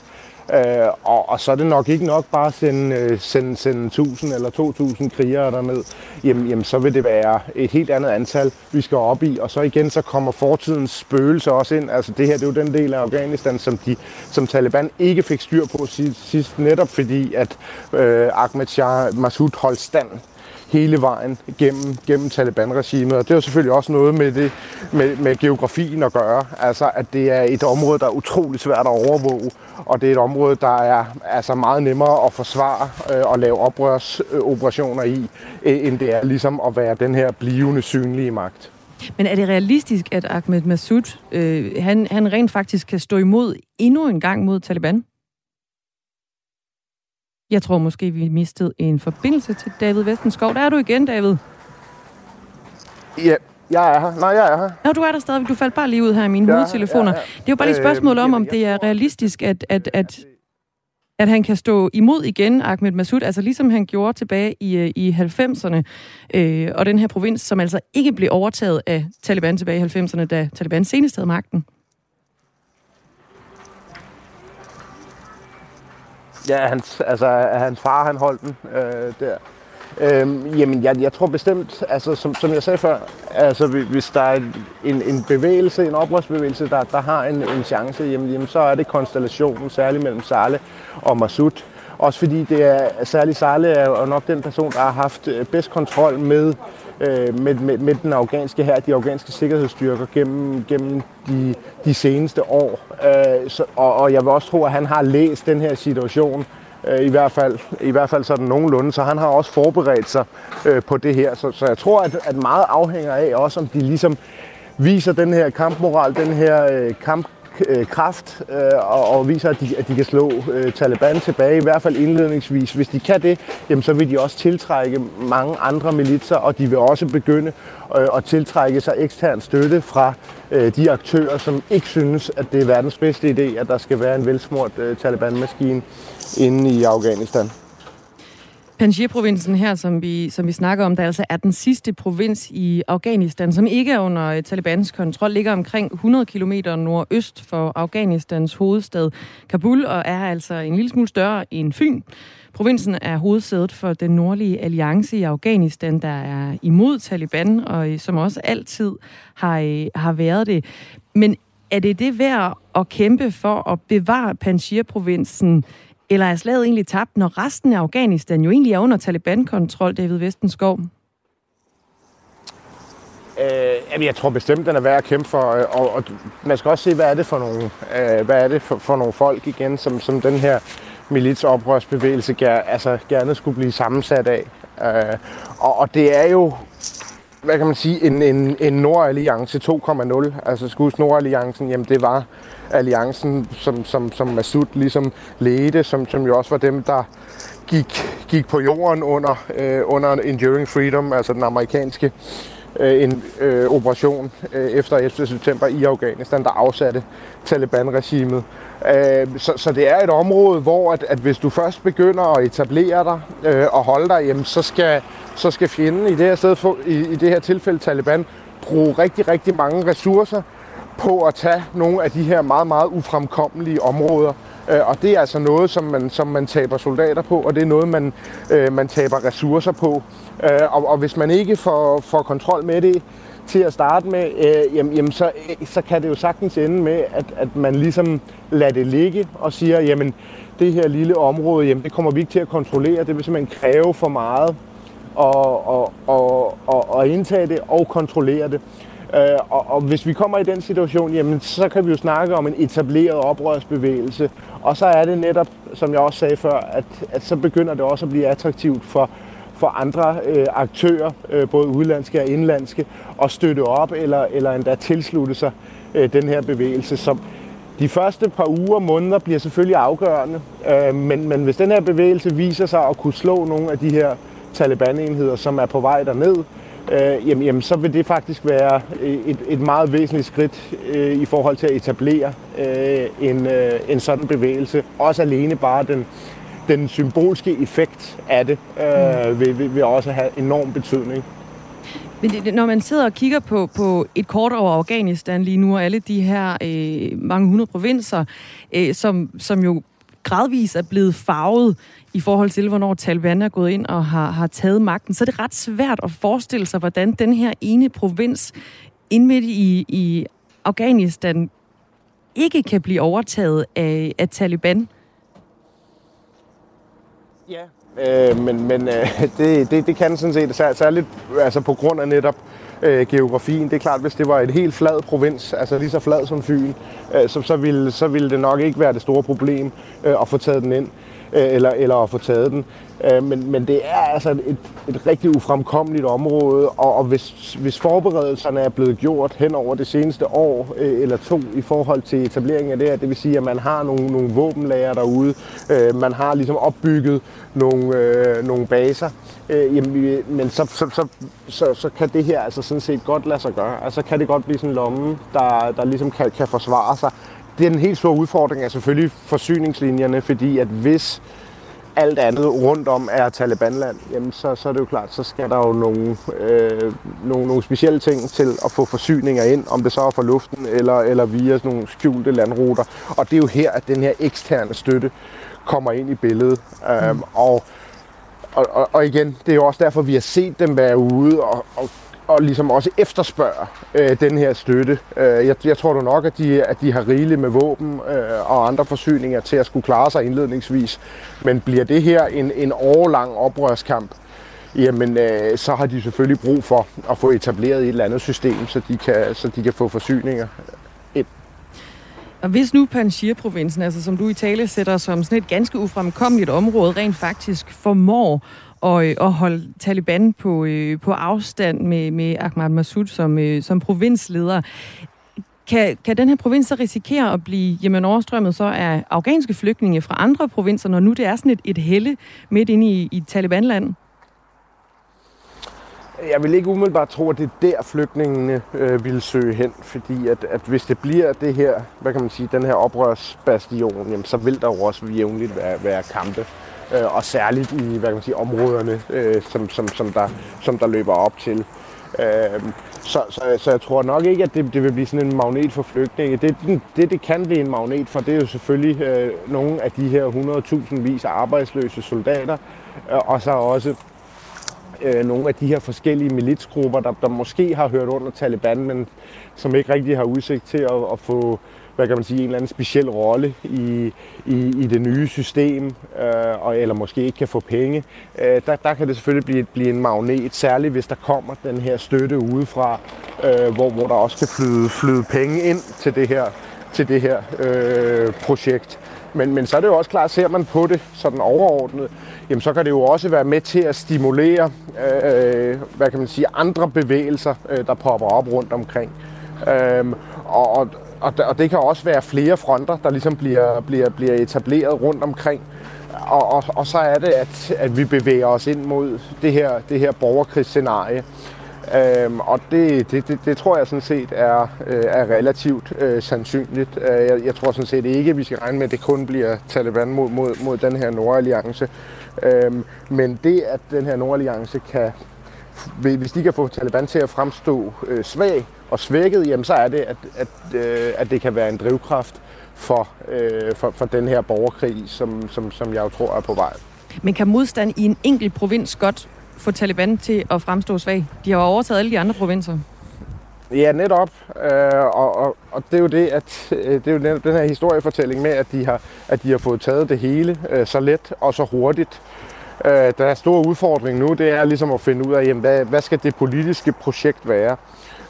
Øh, og, og så er det nok ikke nok bare at sende, øh, sende, sende 1000 eller 2000 krigere derned. Jamen, jamen, så vil det være et helt andet antal, vi skal op i. Og så igen, så kommer fortidens spøgelse også ind. Altså det her, det er jo den del af Afghanistan, som, de, som Taliban ikke fik styr på sidst, sidst netop fordi, at øh, Ahmed Shah Massoud holdt stand hele vejen gennem, gennem Taliban-regimet. Og det er jo selvfølgelig også noget med, det, med, med geografien at gøre. Altså, at det er et område, der er utrolig svært at overvåge, og det er et område, der er altså meget nemmere at forsvare øh, og lave oprørsoperationer øh, i, øh, end det er ligesom at være den her blivende synlige magt. Men er det realistisk, at Ahmed Massoud, øh, han, han rent faktisk kan stå imod endnu en gang mod Taliban? Jeg tror måske, vi mistede en forbindelse til David Vestenskov. Der er du igen, David. Ja, jeg er her. Nej, jeg er her. Nå, du er der stadig. Du faldt bare lige ud her i mine ja, hovedtelefoner. Ja, ja. Det er jo bare lige et spørgsmål øh, om, om det er realistisk, at, at, at, at han kan stå imod igen, Ahmed Massoud, altså ligesom han gjorde tilbage i, øh, i 90'erne, øh, og den her provins, som altså ikke blev overtaget af Taliban tilbage i 90'erne, da Taliban senest havde magten. Ja, hans, altså, hans far han holdt den øh, der. Øh, jamen, jeg, jeg tror bestemt, altså, som, som jeg sagde før, altså, hvis der er en, en bevægelse, en oprørsbevægelse, der, der har en, en chance, jamen, jamen, så er det konstellationen, særligt mellem Sale og Masud. Også fordi det er, særligt Sale er nok den person, der har haft øh, bedst kontrol med, øh, med, med, med den afghanske her, de afghanske sikkerhedsstyrker gennem, gennem de, de seneste år. Øh, så, og, og jeg vil også tro, at han har læst den her situation Øh, i hvert fald, i hvert fald sådan nogenlunde, så han har også forberedt sig øh, på det her. Så, så jeg tror, at, at meget afhænger af også, om de ligesom viser den her kampmoral, den her øh, kamp øh, kraft øh, og, og viser, at de, at de kan slå øh, Taliban tilbage, i hvert fald indledningsvis. Hvis de kan det, jamen, så vil de også tiltrække mange andre militser, og de vil også begynde øh, at tiltrække sig ekstern støtte fra øh, de aktører, som ikke synes, at det er verdens bedste idé, at der skal være en velsmurt øh, Taliban-maskine inde i Afghanistan. Panjshir-provinsen her, som vi, som vi snakker om, der altså er den sidste provins i Afghanistan, som ikke er under øh, Talibans kontrol, ligger omkring 100 km nordøst for Afghanistans hovedstad Kabul, og er altså en lille smule større end Fyn. Provinsen er hovedsædet for den nordlige alliance i Afghanistan, der er imod Taliban, og øh, som også altid har, øh, har været det. Men er det det værd at kæmpe for at bevare Panjshir-provinsen eller er slaget egentlig tabt, når resten af Afghanistan jo egentlig er under Taliban-kontrol, David Vestenskov? Øh, jeg tror bestemt, den er værd at kæmpe for, øh, og, og man skal også se, hvad er det for nogle, øh, hvad er det for, for nogle folk igen, som, som den her militsoprørsbevægelse ger, altså, gerne skulle blive sammensat af. Øh, og, og det er jo, hvad kan man sige, en, en, en Nordalliance 2.0. Altså skulle Nordalliancen, jamen det var alliancen, som, som, som Masud ligesom ledte, som, som jo også var dem, der gik, gik på jorden under, øh, under Enduring Freedom, altså den amerikanske øh, en øh, operation øh, efter 11. september i Afghanistan, der afsatte Taliban-regimet. Øh, så, så det er et område, hvor at, at hvis du først begynder at etablere dig øh, og holde dig, jamen, så, skal, så skal fjenden i det her, sted, i, i det her tilfælde Taliban bruge rigtig, rigtig mange ressourcer på at tage nogle af de her meget, meget ufremkommelige områder. Øh, og det er altså noget, som man, som man taber soldater på, og det er noget, man, øh, man taber ressourcer på. Øh, og, og hvis man ikke får, får kontrol med det til at starte med, øh, jamen, jamen så, så kan det jo sagtens ende med, at, at man ligesom lader det ligge og siger, jamen det her lille område, jamen det kommer vi ikke til at kontrollere, det vil simpelthen kræve for meget at, og, og, og, og indtage det og kontrollere det. Øh, og, og hvis vi kommer i den situation, jamen, så kan vi jo snakke om en etableret oprørsbevægelse. Og så er det netop, som jeg også sagde før, at, at så begynder det også at blive attraktivt for, for andre øh, aktører, øh, både udlandske og indlandske, at støtte op eller, eller endda tilslutte sig øh, den her bevægelse. Så de første par uger, måneder bliver selvfølgelig afgørende, øh, men, men hvis den her bevægelse viser sig at kunne slå nogle af de her Taliban-enheder, som er på vej derned, øh, jamen, jamen, så vil det faktisk være et, et meget væsentligt skridt øh, i forhold til at etablere øh, en, øh, en sådan bevægelse. Også alene bare den, den symbolske effekt af det øh, mm. vil, vil, vil også have enorm betydning. Men det, når man sidder og kigger på, på et kort over Afghanistan lige nu, og alle de her øh, mange hundrede provinser, øh, som, som jo gradvis er blevet farvet i forhold til, hvornår Taliban er gået ind og har, har taget magten, så er det ret svært at forestille sig, hvordan den her ene provins indmidt i, i Afghanistan ikke kan blive overtaget af, af Taliban. Ja, øh, men, men øh, [laughs] det, det, det kan sådan set særligt altså på grund af netop øh, geografien. Det er klart, hvis det var et helt flad provins, altså lige så flad som Fyn, øh, så, så, ville, så ville det nok ikke være det store problem øh, at få taget den ind, Øh, eller, eller at få taget den. Øh, men, men det er altså et, et rigtig ufremkommeligt område, og, og hvis, hvis forberedelserne er blevet gjort hen over det seneste år øh, eller to i forhold til etableringen af det her, det vil sige, at man har nogle, nogle våbenlager derude, øh, man har ligesom opbygget nogle, øh, nogle baser, øh, jamen, men så, så, så, så, så kan det her altså sådan set godt lade sig gøre. Altså kan det godt blive sådan en lomme, der, der ligesom kan, kan forsvare sig. Det er en helt stor udfordring er selvfølgelig forsyningslinjerne, fordi at hvis alt andet rundt om er Talibanland, jamen så, så er det jo klart, så skal der jo nogle, øh, nogle, nogle specielle ting til at få forsyninger ind, om det så er fra luften eller, eller via sådan nogle skjulte landruter. Og det er jo her, at den her eksterne støtte kommer ind i billedet. Mm. Øhm, og og, og, og igen, det er jo også derfor, vi har set dem være ude og, og, og ligesom også efterspørger øh, den her støtte. Øh, jeg, jeg tror du nok, at de, at de har rigeligt med våben øh, og andre forsyninger til at skulle klare sig indledningsvis. Men bliver det her en, en årlang oprørskamp, jamen øh, så har de selvfølgelig brug for at få etableret et eller andet system, så de kan, så de kan få forsyninger ind. Og hvis nu Panjshir-provinsen, altså som du i tale sætter som sådan et ganske ufremkommeligt område, rent faktisk formår og, øh, og holde Taliban på, øh, på afstand med, med Ahmad Massoud som, øh, som provinsleder, kan, kan den her provins så risikere at blive jamen, overstrømmet så af afghanske flygtninge fra andre provinser, når nu det er sådan et, et helle midt inde i, i Taliban-land? Jeg vil ikke umiddelbart tro, at det er der flygtningene øh, vil søge hen, fordi at, at hvis det bliver det her, hvad kan man sige, den her oprørsbastion, jamen, så vil der jo også jævnligt være, være kampe. Øh, og særligt i hvad kan man sige, områderne, øh, som, som, som, der, som der løber op til. Øh, så, så, så jeg tror nok ikke, at det, det vil blive sådan en magnet for flygtninge. Det, det, det kan blive en magnet for, det er jo selvfølgelig øh, nogle af de her 100.000 vis af arbejdsløse soldater, øh, og så også øh, nogle af de her forskellige militsgrupper, der, der måske har hørt under Taliban, men som ikke rigtig har udsigt til at, at få hvad kan man sige, en eller anden speciel rolle i, i, i det nye system, øh, og, eller måske ikke kan få penge. Øh, der, der kan det selvfølgelig blive, blive en magnet, særligt hvis der kommer den her støtte udefra, øh, hvor, hvor der også kan flyde, flyde penge ind til det her, til det her øh, projekt. Men, men så er det jo også klart, ser man på det sådan overordnet, jamen så kan det jo også være med til at stimulere, øh, hvad kan man sige, andre bevægelser, øh, der popper op rundt omkring. Øh, og, og, og det kan også være flere fronter, der ligesom bliver, bliver, bliver etableret rundt omkring. Og, og, og så er det, at, at vi bevæger os ind mod det her, det her borgerkrigsscenarie. Øhm, og det, det, det, det tror jeg sådan set er, øh, er relativt øh, sandsynligt. Øh, jeg, jeg tror sådan set ikke, at vi skal regne med, at det kun bliver Taliban mod, mod, mod den her Nordalliance. Øhm, men det, at den her Nordalliance kan, hvis de kan få Taliban til at fremstå øh, svag og svækket, jamen så er det, at, at, øh, at det kan være en drivkraft for, øh, for, for den her borgerkrig, som, som, som jeg jo tror er på vej. Men kan modstand i en enkelt provins godt få Taliban til at fremstå svag? De har overtaget alle de andre provinser. Ja, netop. Øh, og, og, og det er jo det, at øh, det er jo den, den her historiefortælling med, at de har, at de har fået taget det hele øh, så let og så hurtigt. Øh, der er store udfordring nu, det er ligesom at finde ud af, jamen, hvad, hvad skal det politiske projekt være?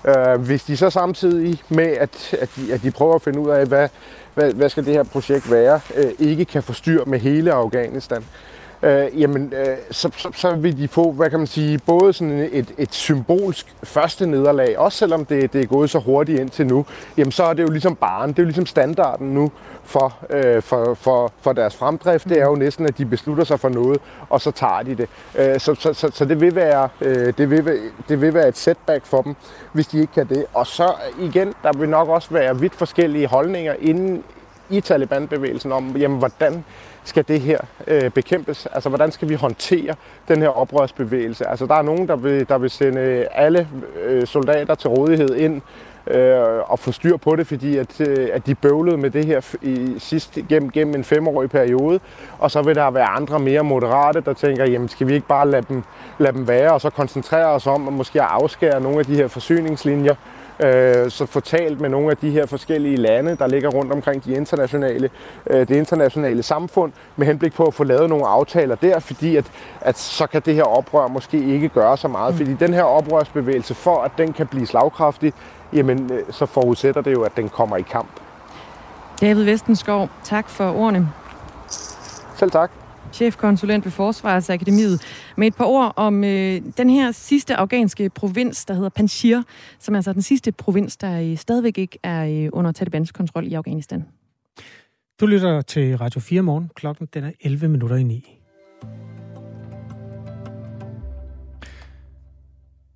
Øh, hvis de så samtidig med, at, at, de, at de prøver at finde ud af, hvad, hvad, hvad skal det her projekt være, øh, ikke kan forstyrre med hele Afghanistan, øh, Øh, jamen, øh, så, så, så vil de få, hvad kan man sige, både sådan et, et symbolsk første nederlag, også selvom det, det er gået så hurtigt indtil nu, jamen så er det jo ligesom baren, det er jo ligesom standarden nu for, øh, for, for, for deres fremdrift. Det er jo næsten, at de beslutter sig for noget, og så tager de det. Øh, så, så, så, så det, vil være, øh, det, vil, det vil være et setback for dem, hvis de ikke kan det. Og så igen, der vil nok også være vidt forskellige holdninger inden i Taliban-bevægelsen om, jamen, hvordan skal det her øh, bekæmpes? Altså, hvordan skal vi håndtere den her oprørsbevægelse? Altså, der er nogen, der vil, der vil sende alle øh, soldater til rådighed ind øh, og få styr på det, fordi at, øh, at de bøvlede med det her i sidst gennem, gennem en femårig periode. Og så vil der være andre mere moderate, der tænker, jamen skal vi ikke bare lade dem, lade dem være, og så koncentrere os om at måske afskære nogle af de her forsyningslinjer, øh, så få talt med nogle af de her forskellige lande, der ligger rundt omkring de internationale, øh, det internationale samfund, med henblik på at få lavet nogle aftaler der, fordi at, at så kan det her oprør måske ikke gøre så meget. Mm. Fordi den her oprørsbevægelse, for at den kan blive slagkraftig, jamen øh, så forudsætter det jo, at den kommer i kamp. David Vestenskov, tak for ordene. Selv tak chefkonsulent ved Forsvarsakademiet, med et par ord om øh, den her sidste afghanske provins, der hedder Panjshir, som er altså den sidste provins, der øh, stadigvæk ikke er øh, under Talibans kontrol i Afghanistan. Du lytter til Radio 4 morgen. Klokken den er 11 minutter i 9.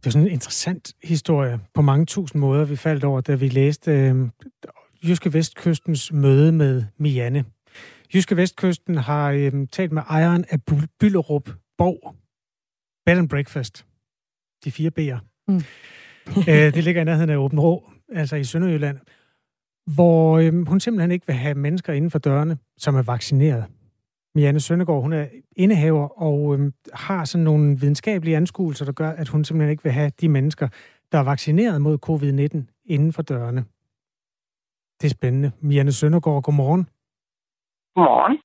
Det er sådan en interessant historie på mange tusind måder, vi faldt over, da vi læste øh, Jyske Vestkystens møde med Mianne. Jyske Vestkysten har øhm, talt med ejeren af Byllerup Borg. Bed and Breakfast. De fire B'er. Mm. [laughs] øh, det ligger i nærheden af Åben Rå, altså i Sønderjylland, hvor øhm, hun simpelthen ikke vil have mennesker inden for dørene, som er vaccineret. Mianne Søndergaard, hun er indehaver og øhm, har sådan nogle videnskabelige anskuelser, der gør, at hun simpelthen ikke vil have de mennesker, der er vaccineret mod covid-19 inden for dørene. Det er spændende. Mianne Søndergaard, godmorgen. Godmorgen.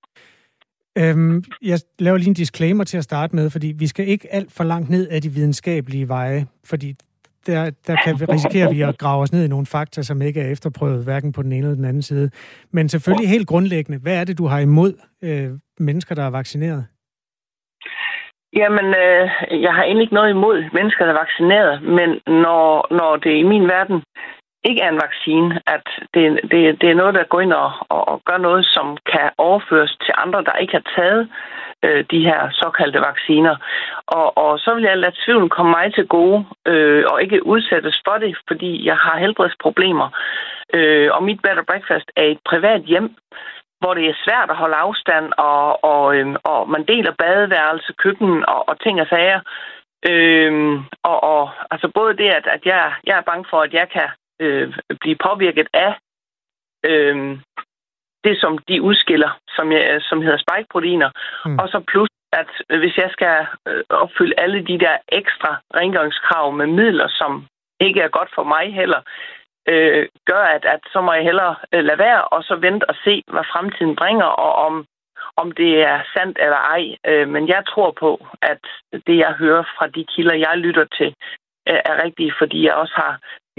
Øhm, jeg laver lige en disclaimer til at starte med, fordi vi skal ikke alt for langt ned af de videnskabelige veje, fordi der, der kan vi risikere vi at grave os ned i nogle fakta, som ikke er efterprøvet, hverken på den ene eller den anden side. Men selvfølgelig helt grundlæggende, hvad er det, du har imod øh, mennesker, der er vaccineret? Jamen, øh, jeg har egentlig ikke noget imod mennesker, der er vaccineret, men når, når det i min verden ikke er en vaccine, at det, det, det er noget, der går ind og, og, og gør noget, som kan overføres til andre, der ikke har taget øh, de her såkaldte vacciner. Og, og så vil jeg lade tvivlen komme mig til gode, øh, og ikke udsættes for det, fordi jeg har helbredsproblemer. Øh, og mit bed breakfast er et privat hjem, hvor det er svært at holde afstand, og, og, øh, og man deler badeværelse, køkken og, og ting og sager. Øhm, og, og altså både det, at, at jeg, jeg er bange for, at jeg kan øh, blive påvirket af øh, det, som de udskiller, som, jeg, som hedder spikeproteiner. Mm. Og så plus, at hvis jeg skal øh, opfylde alle de der ekstra rengøringskrav med midler, som ikke er godt for mig heller, øh, gør, at, at så må jeg hellere øh, lade være, og så vente og se, hvad fremtiden bringer, og om, om det er sandt eller ej. Øh, men jeg tror på, at det, jeg hører fra de kilder, jeg lytter til, øh, er rigtigt, fordi jeg også har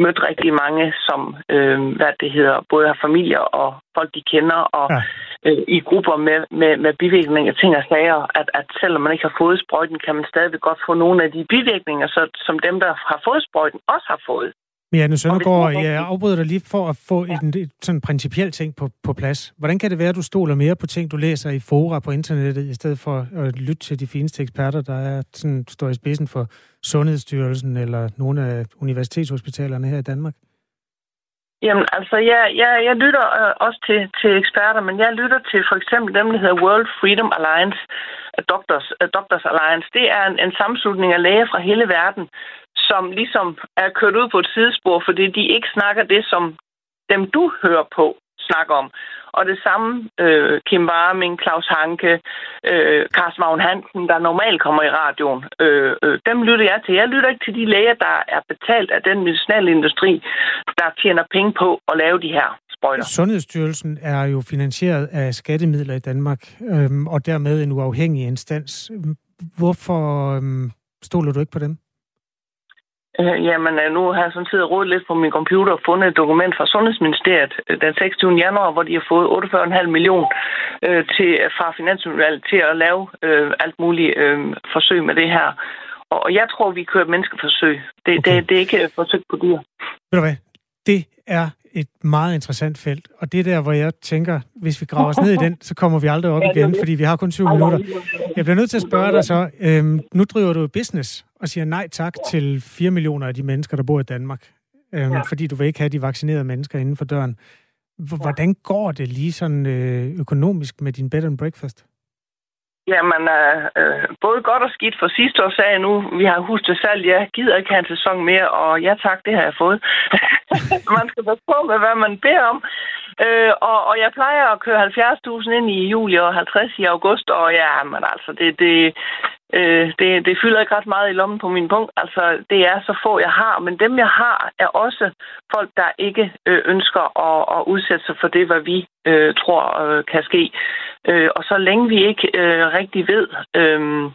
mødt rigtig mange, som øh, hvad det hedder, både har familier og folk, de kender, og ja. øh, i grupper med, med, med bivirkninger, ting og sager, at, at selvom man ikke har fået sprøjten, kan man stadigvæk godt få nogle af de bivirkninger, så, som dem, der har fået sprøjten, også har fået. Janne Søndergaard, jeg afbryder dig lige for at få ja. en, et sådan principielt ting på, på plads. Hvordan kan det være, at du stoler mere på ting, du læser i fora på internettet, i stedet for at lytte til de fineste eksperter, der er, sådan, står i spidsen for Sundhedsstyrelsen eller nogle af universitetshospitalerne her i Danmark? Jamen, altså, jeg, jeg, jeg lytter øh, også til, til eksperter, men jeg lytter til for eksempel dem, der hedder World Freedom Alliance, uh, Doctors, uh, Doctors Alliance. Det er en, en sammenslutning af læger fra hele verden, som ligesom er kørt ud på et sidespor, fordi de ikke snakker det, som dem du hører på snakker om. Og det samme øh, Kim Warming, Claus Hanke, øh, Carsten Magn Hansen, der normalt kommer i radioen, øh, øh, dem lytter jeg til. Jeg lytter ikke til de læger, der er betalt af den medicinalindustri, der tjener penge på at lave de her sprøjter. Sundhedsstyrelsen er jo finansieret af skattemidler i Danmark, øh, og dermed en uafhængig instans. Hvorfor øh, stoler du ikke på dem? Øh, jamen, øh, nu har jeg sådan tid rodet lidt på min computer og fundet et dokument fra Sundhedsministeriet øh, den 26. januar, hvor de har fået 48,5 millioner øh, til, fra Finansudvalget til at lave øh, alt muligt øh, forsøg med det her. Og jeg tror, vi kører menneskeforsøg. Det, okay. det, det er ikke forsøg på dyr. Ved du hvad? Det er et meget interessant felt, og det er der, hvor jeg tænker, hvis vi graver os ned i den, så kommer vi aldrig op igen, fordi vi har kun syv minutter. Jeg bliver nødt til at spørge dig så, øhm, nu driver du business og siger nej tak til 4 millioner af de mennesker, der bor i Danmark, øhm, ja. fordi du vil ikke have de vaccinerede mennesker inden for døren. Hvordan går det lige sådan øh, økonomisk med din bed and breakfast? Jamen, øh, øh, både godt og skidt. For sidste år sagde jeg nu, vi har hus til salg, jeg gider ikke have en sæson mere, og ja tak, det har jeg fået. [laughs] man skal passe på med, hvad man beder om. Øh, og, og jeg plejer at køre 70.000 ind i juli og 50 i august, og ja, men altså, det, det, øh, det, det fylder ikke ret meget i lommen på min punkt. Altså, det er så få, jeg har, men dem, jeg har, er også folk, der ikke øh, ønsker at, at udsætte sig for det, hvad vi øh, tror øh, kan ske. Øh, og så længe vi ikke øh, rigtig ved, øh,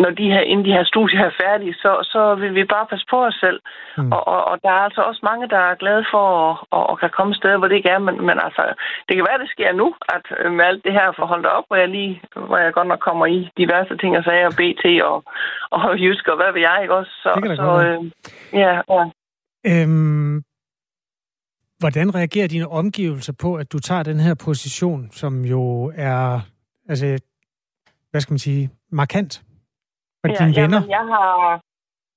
når de her, inden de her studier er færdige, så, så vil vi bare passe på os selv. Mm. Og, og, og der er altså også mange, der er glade for at, at, at kan komme steder, hvor det ikke er. Men, men altså, det kan være, det sker nu, at øh, med alt det her forhold op, hvor jeg lige, hvor jeg godt nok kommer i diverse ting og sager, BT og, og Jysk og hvad ved jeg, ikke også? Så, det så øh, ja, ja. Øhm, hvordan reagerer dine omgivelser på, at du tager den her position, som jo er, altså, hvad skal man sige, markant? Og ja, dine venner? Jamen, jeg har,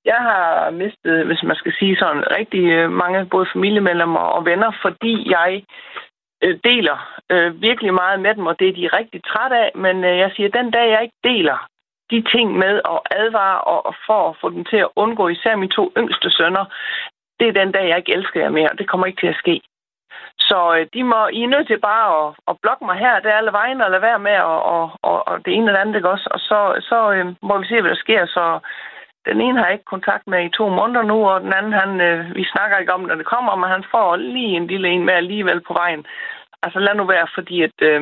jeg har mistet, hvis man skal sige sådan, rigtig øh, mange både familiemedlemmer og venner, fordi jeg øh, deler øh, virkelig meget med dem, og det er de rigtig træt af. Men øh, jeg siger, den dag jeg ikke deler de ting med og advare og, og for at få dem til at undgå især mine to yngste sønner, det er den dag, jeg ikke elsker jer mere, og det kommer ikke til at ske. Så øh, de må, I er nødt til bare at, at blokke mig her, det er alle vejen, og lade være med, og, og, og, og det ene eller andet, ikke også? Og så, så øh, må vi se, hvad der sker. Så den ene har jeg ikke kontakt med i to måneder nu, og den anden, han, øh, vi snakker ikke om, når det kommer, men han får lige en lille en med alligevel på vejen. Altså lad nu være, fordi at øh,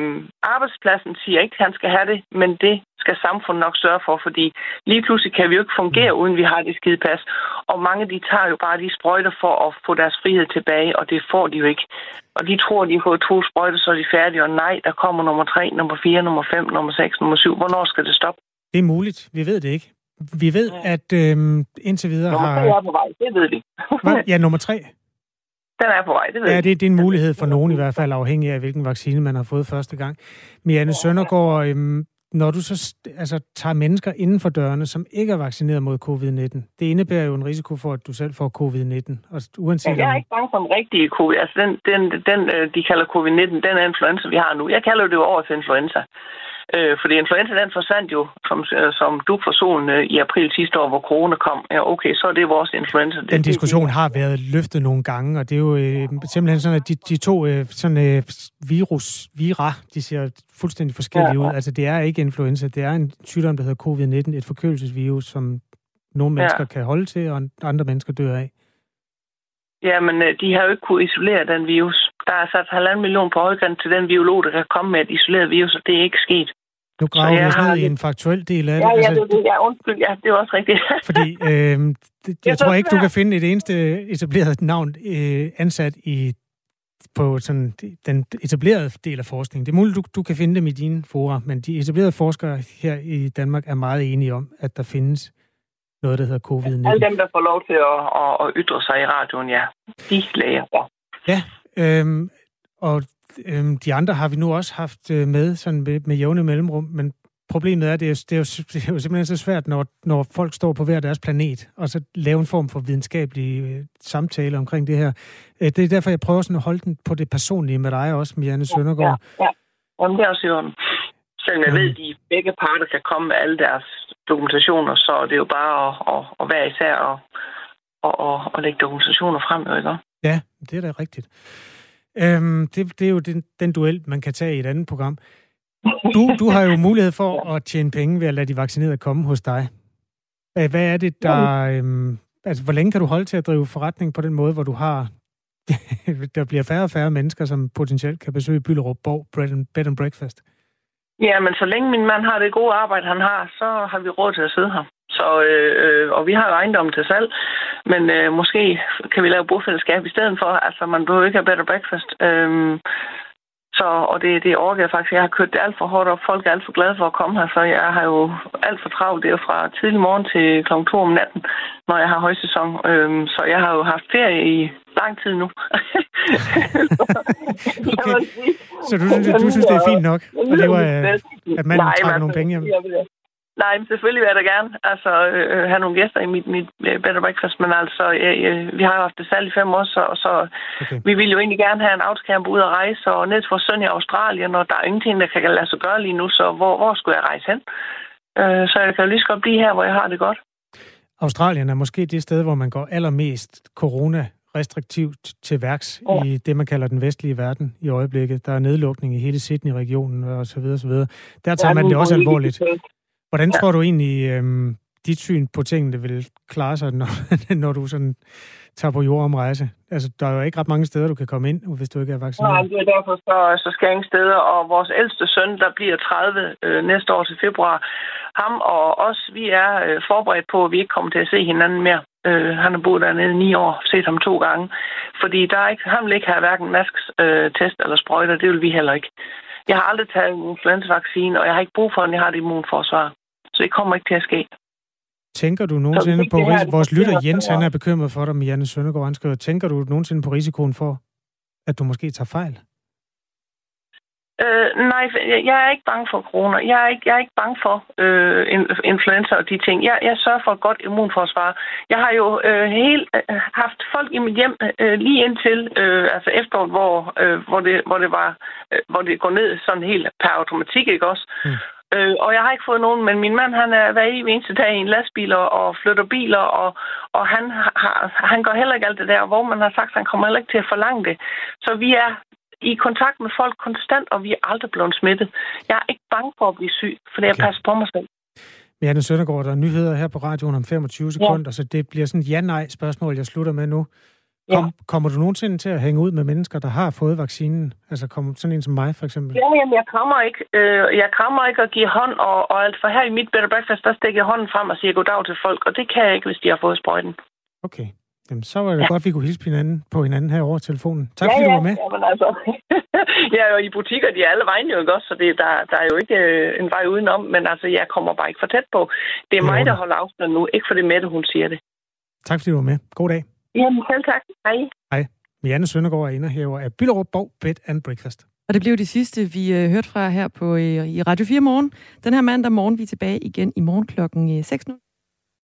arbejdspladsen siger ikke, at han skal have det, men det skal samfundet nok sørge for, fordi lige pludselig kan vi jo ikke fungere, uden vi har det skide pas. Og mange de tager jo bare de sprøjter for at få deres frihed tilbage, og det får de jo ikke. Og de tror, de har fået to sprøjter, så er de færdige, og nej, der kommer nummer 3, nummer 4, nummer 5, nummer 6, nummer 7. Hvornår skal det stoppe? Det er muligt. Vi ved det ikke. Vi ved, at øhm, indtil videre Nummer har... 3 er på vej, det ved vi. Ja, nummer tre. Den er på vej, det ved Ja, vi. det, det er en mulighed for nogen i hvert fald, afhængig af, hvilken vaccine man har fået første gang. Mianne Søndergaard, øhm, når du så altså, tager mennesker inden for dørene, som ikke er vaccineret mod covid-19, det indebærer jo en risiko for, at du selv får covid-19. Og uanset Ja, jeg er ikke bange for den rigtige covid. Altså den, den, den øh, de kalder covid-19, den er influenza, vi har nu. Jeg kalder det jo årets influenza. Øh, fordi influenza, den forsvandt jo som, øh, som duk for solen øh, i april sidste år, hvor corona kom. Ja, okay, så er det vores influenza. Den diskussion har været løftet nogle gange, og det er jo øh, simpelthen sådan, at de, de to øh, sådan, øh, virus, vira, de ser fuldstændig forskellige Ja, ud. ja. Altså, det er ikke influenza, det er en sygdom, der hedder covid-19, et forkølelsesvirus, som nogle Ja. mennesker kan holde til, og andre mennesker dør af. Ja, men øh, de har jo ikke kunne isolere den virus. Der er sat halvanden million på højkant til den biolog, der kan komme med et isoleret virus, og det er ikke sket. Nu graver jeg ned i en faktuel del af det. Ja, ja, altså, det, ja, undskyld, ja, det er også rigtigt. [laughs] Fordi øh, det, jeg er tror ikke, du kan finde et eneste etableret navn øh, ansat i på sådan den etablerede del af forskningen. Det er muligt, du, du kan finde dem i dine fora, men de etablerede forskere her i Danmark er meget enige om, at der findes noget, der hedder covid-19. Alle dem, der får lov til at, at, at ytre sig i radioen, ja, de læger. Ja, øhm, og øhm, de andre har vi nu også haft øh, med sådan med, med jævne mellemrum, men problemet er, at det er, jo- det, er jo, [laughs] det er jo simpelthen så svært, når, når folk står på hver deres planet, og så lave en form for videnskabelig øh, samtale omkring det her. Øh, det er derfor, jeg prøver sådan at holde den på det personlige med dig også, Mianne Søndergaard. Ja, ja. Jamen, det er også i orden. Selvom jeg Jamen. ved, at de begge parter kan komme med alle deres dokumentationer, så er det jo bare at, at, at være især og, og, og, og lægge dokumentationer frem, jo, ikke? Ja, det er da rigtigt. Øhm, det, det er jo den, den duel, man kan tage i et andet program. Du, du har jo mulighed for at tjene penge ved at lade de vaccinerede komme hos dig. Hvad er det, der... Øhm, altså, hvor længe kan du holde til at drive forretning på den måde, hvor du har... [laughs] der bliver færre og færre mennesker, som potentielt kan besøge Byllerup Borg Bread and, Bed and Breakfast. Ja, men så længe min mand har det gode arbejde, han har, så har vi råd til at sidde her. Så, øh, øh, og vi har jo ejendommen til salg, men øh, måske kan vi lave bofællesskab i stedet for. Altså, man behøver ikke have and breakfast. Øhm, så, og det, det orker jeg faktisk. Jeg har kørt det alt for hårdt op. Folk er alt for glade for at komme her, så jeg har jo alt for travlt. Det er fra tidlig morgen til kl. 2 om natten, når jeg har højsæson. Øhm, så jeg har jo haft ferie i lang tid nu. [laughs] Okay. Så du synes, du synes, det er fint nok at leve af, at manden trækker men nogle penge hjem? Nej, men selvfølgelig vil jeg da gerne altså, øh, have nogle gæster i mit, mit øh, Better Breakfast, men altså, øh, øh, vi har jo haft det salg i fem år, så, og så Okay. vi vil jo egentlig gerne have en outcamp ud at rejse, og ned vores søn i Australien, og der er ingenting, der kan lade sig gøre lige nu, så hvor, hvor skulle jeg rejse hen? Øh, så jeg kan jo lige så godt blive her, hvor jeg har det godt. Australien er måske det sted, hvor man går allermest corona restriktivt til værks Ja. i det, man kalder den vestlige verden i øjeblikket. Der er nedlukning i hele Sydney-regionen og så videre, så videre. Der tager man det også alvorligt. Hvordan Ja. tror du egentlig, øhm, dit syn på tingene vil klare sig, [laughs] når, når du sådan tager på jordomrejse? Altså, der er jo ikke ret mange steder, du kan komme ind, hvis du ikke er Nej, vaccineret. det er derfor, så, så skal jeg ingen steder. Og vores ældste søn, der bliver 30 øh, næste år til februar, ham og os, vi er øh, forberedt på, at vi ikke kommer til at se hinanden mere. Øh, han har boet dernede i ni år, set ham to gange. Fordi der er ikke, han vil ikke have hverken masks, øh, test eller sprøjter, det vil vi heller ikke. Jeg har aldrig taget en influenzavaccine, og jeg har ikke brug for den, jeg har et immunforsvar. Så det kommer ikke til at ske. Tænker du nogensinde hvis på, det her er vores lytter Jens, han er bekymret for dig, Janne Søndergaard, han skriver, tænker du nogensinde på risikoen for, at du måske tager fejl? Øh, nej, jeg, er ikke bange for corona. Jeg er ikke, jeg er ikke bange for øh, in- influenza og de ting. Jeg, jeg sørger for et godt immunforsvar. Jeg har jo øh, helt, øh, haft folk i mit hjem øh, lige indtil øh, altså efteråret, hvor, øh, hvor, det, hvor, det var, øh, hvor det går ned sådan helt per automatik, ikke også? Mm. Øh, og jeg har ikke fået nogen, men min mand han er hver eneste dag i en lastbil og, og flytter biler, og, og han, har, han gør heller ikke alt det der, hvor man har sagt, at han kommer heller ikke til at forlange det. Så vi er i kontakt med folk konstant, og vi er aldrig blevet smittet. Jeg er ikke bange for at blive syg, for det okay. jeg passer på mig selv. Janne Søndergaard, der er nyheder her på radioen om 25 sekunder, ja. så det bliver sådan et ja-nej-spørgsmål, jeg slutter med nu. Kom, ja. Kommer du nogensinde til at hænge ud med mennesker, der har fået vaccinen? Altså kommer sådan en som mig, for eksempel? Ja, jamen, jeg kommer ikke. Øh, jeg kommer ikke at give hånd, og, og alt for her i mit Better Breakfast, der stikker jeg hånden frem og siger goddag til folk, og det kan jeg ikke, hvis de har fået sprøjten. Okay. Jamen, så var det ja. godt, vi kunne hilse på hinanden, på hinanden her over telefonen. Tak, ja, fordi ja, du var med. Jamen, altså, jeg er jo i butikker, de er alle vejen jo ikke også, så det, der, der er jo ikke øh, en vej udenom, men altså, jeg kommer bare ikke for tæt på. Det er ja, mig, der holder afstand nu, ikke for det Mette, hun siger det. Tak, fordi du var med. God dag. Jamen, selv tak. Hej. Hej. Janne Søndergaard er indehaver af Byllerup Borg Bed and Breakfast. Og det blev det sidste, vi øh, hørte fra her på øh, i Radio 4 morgen. Den her mandag morgen, vi er tilbage igen i morgen klokken øh, 6.00.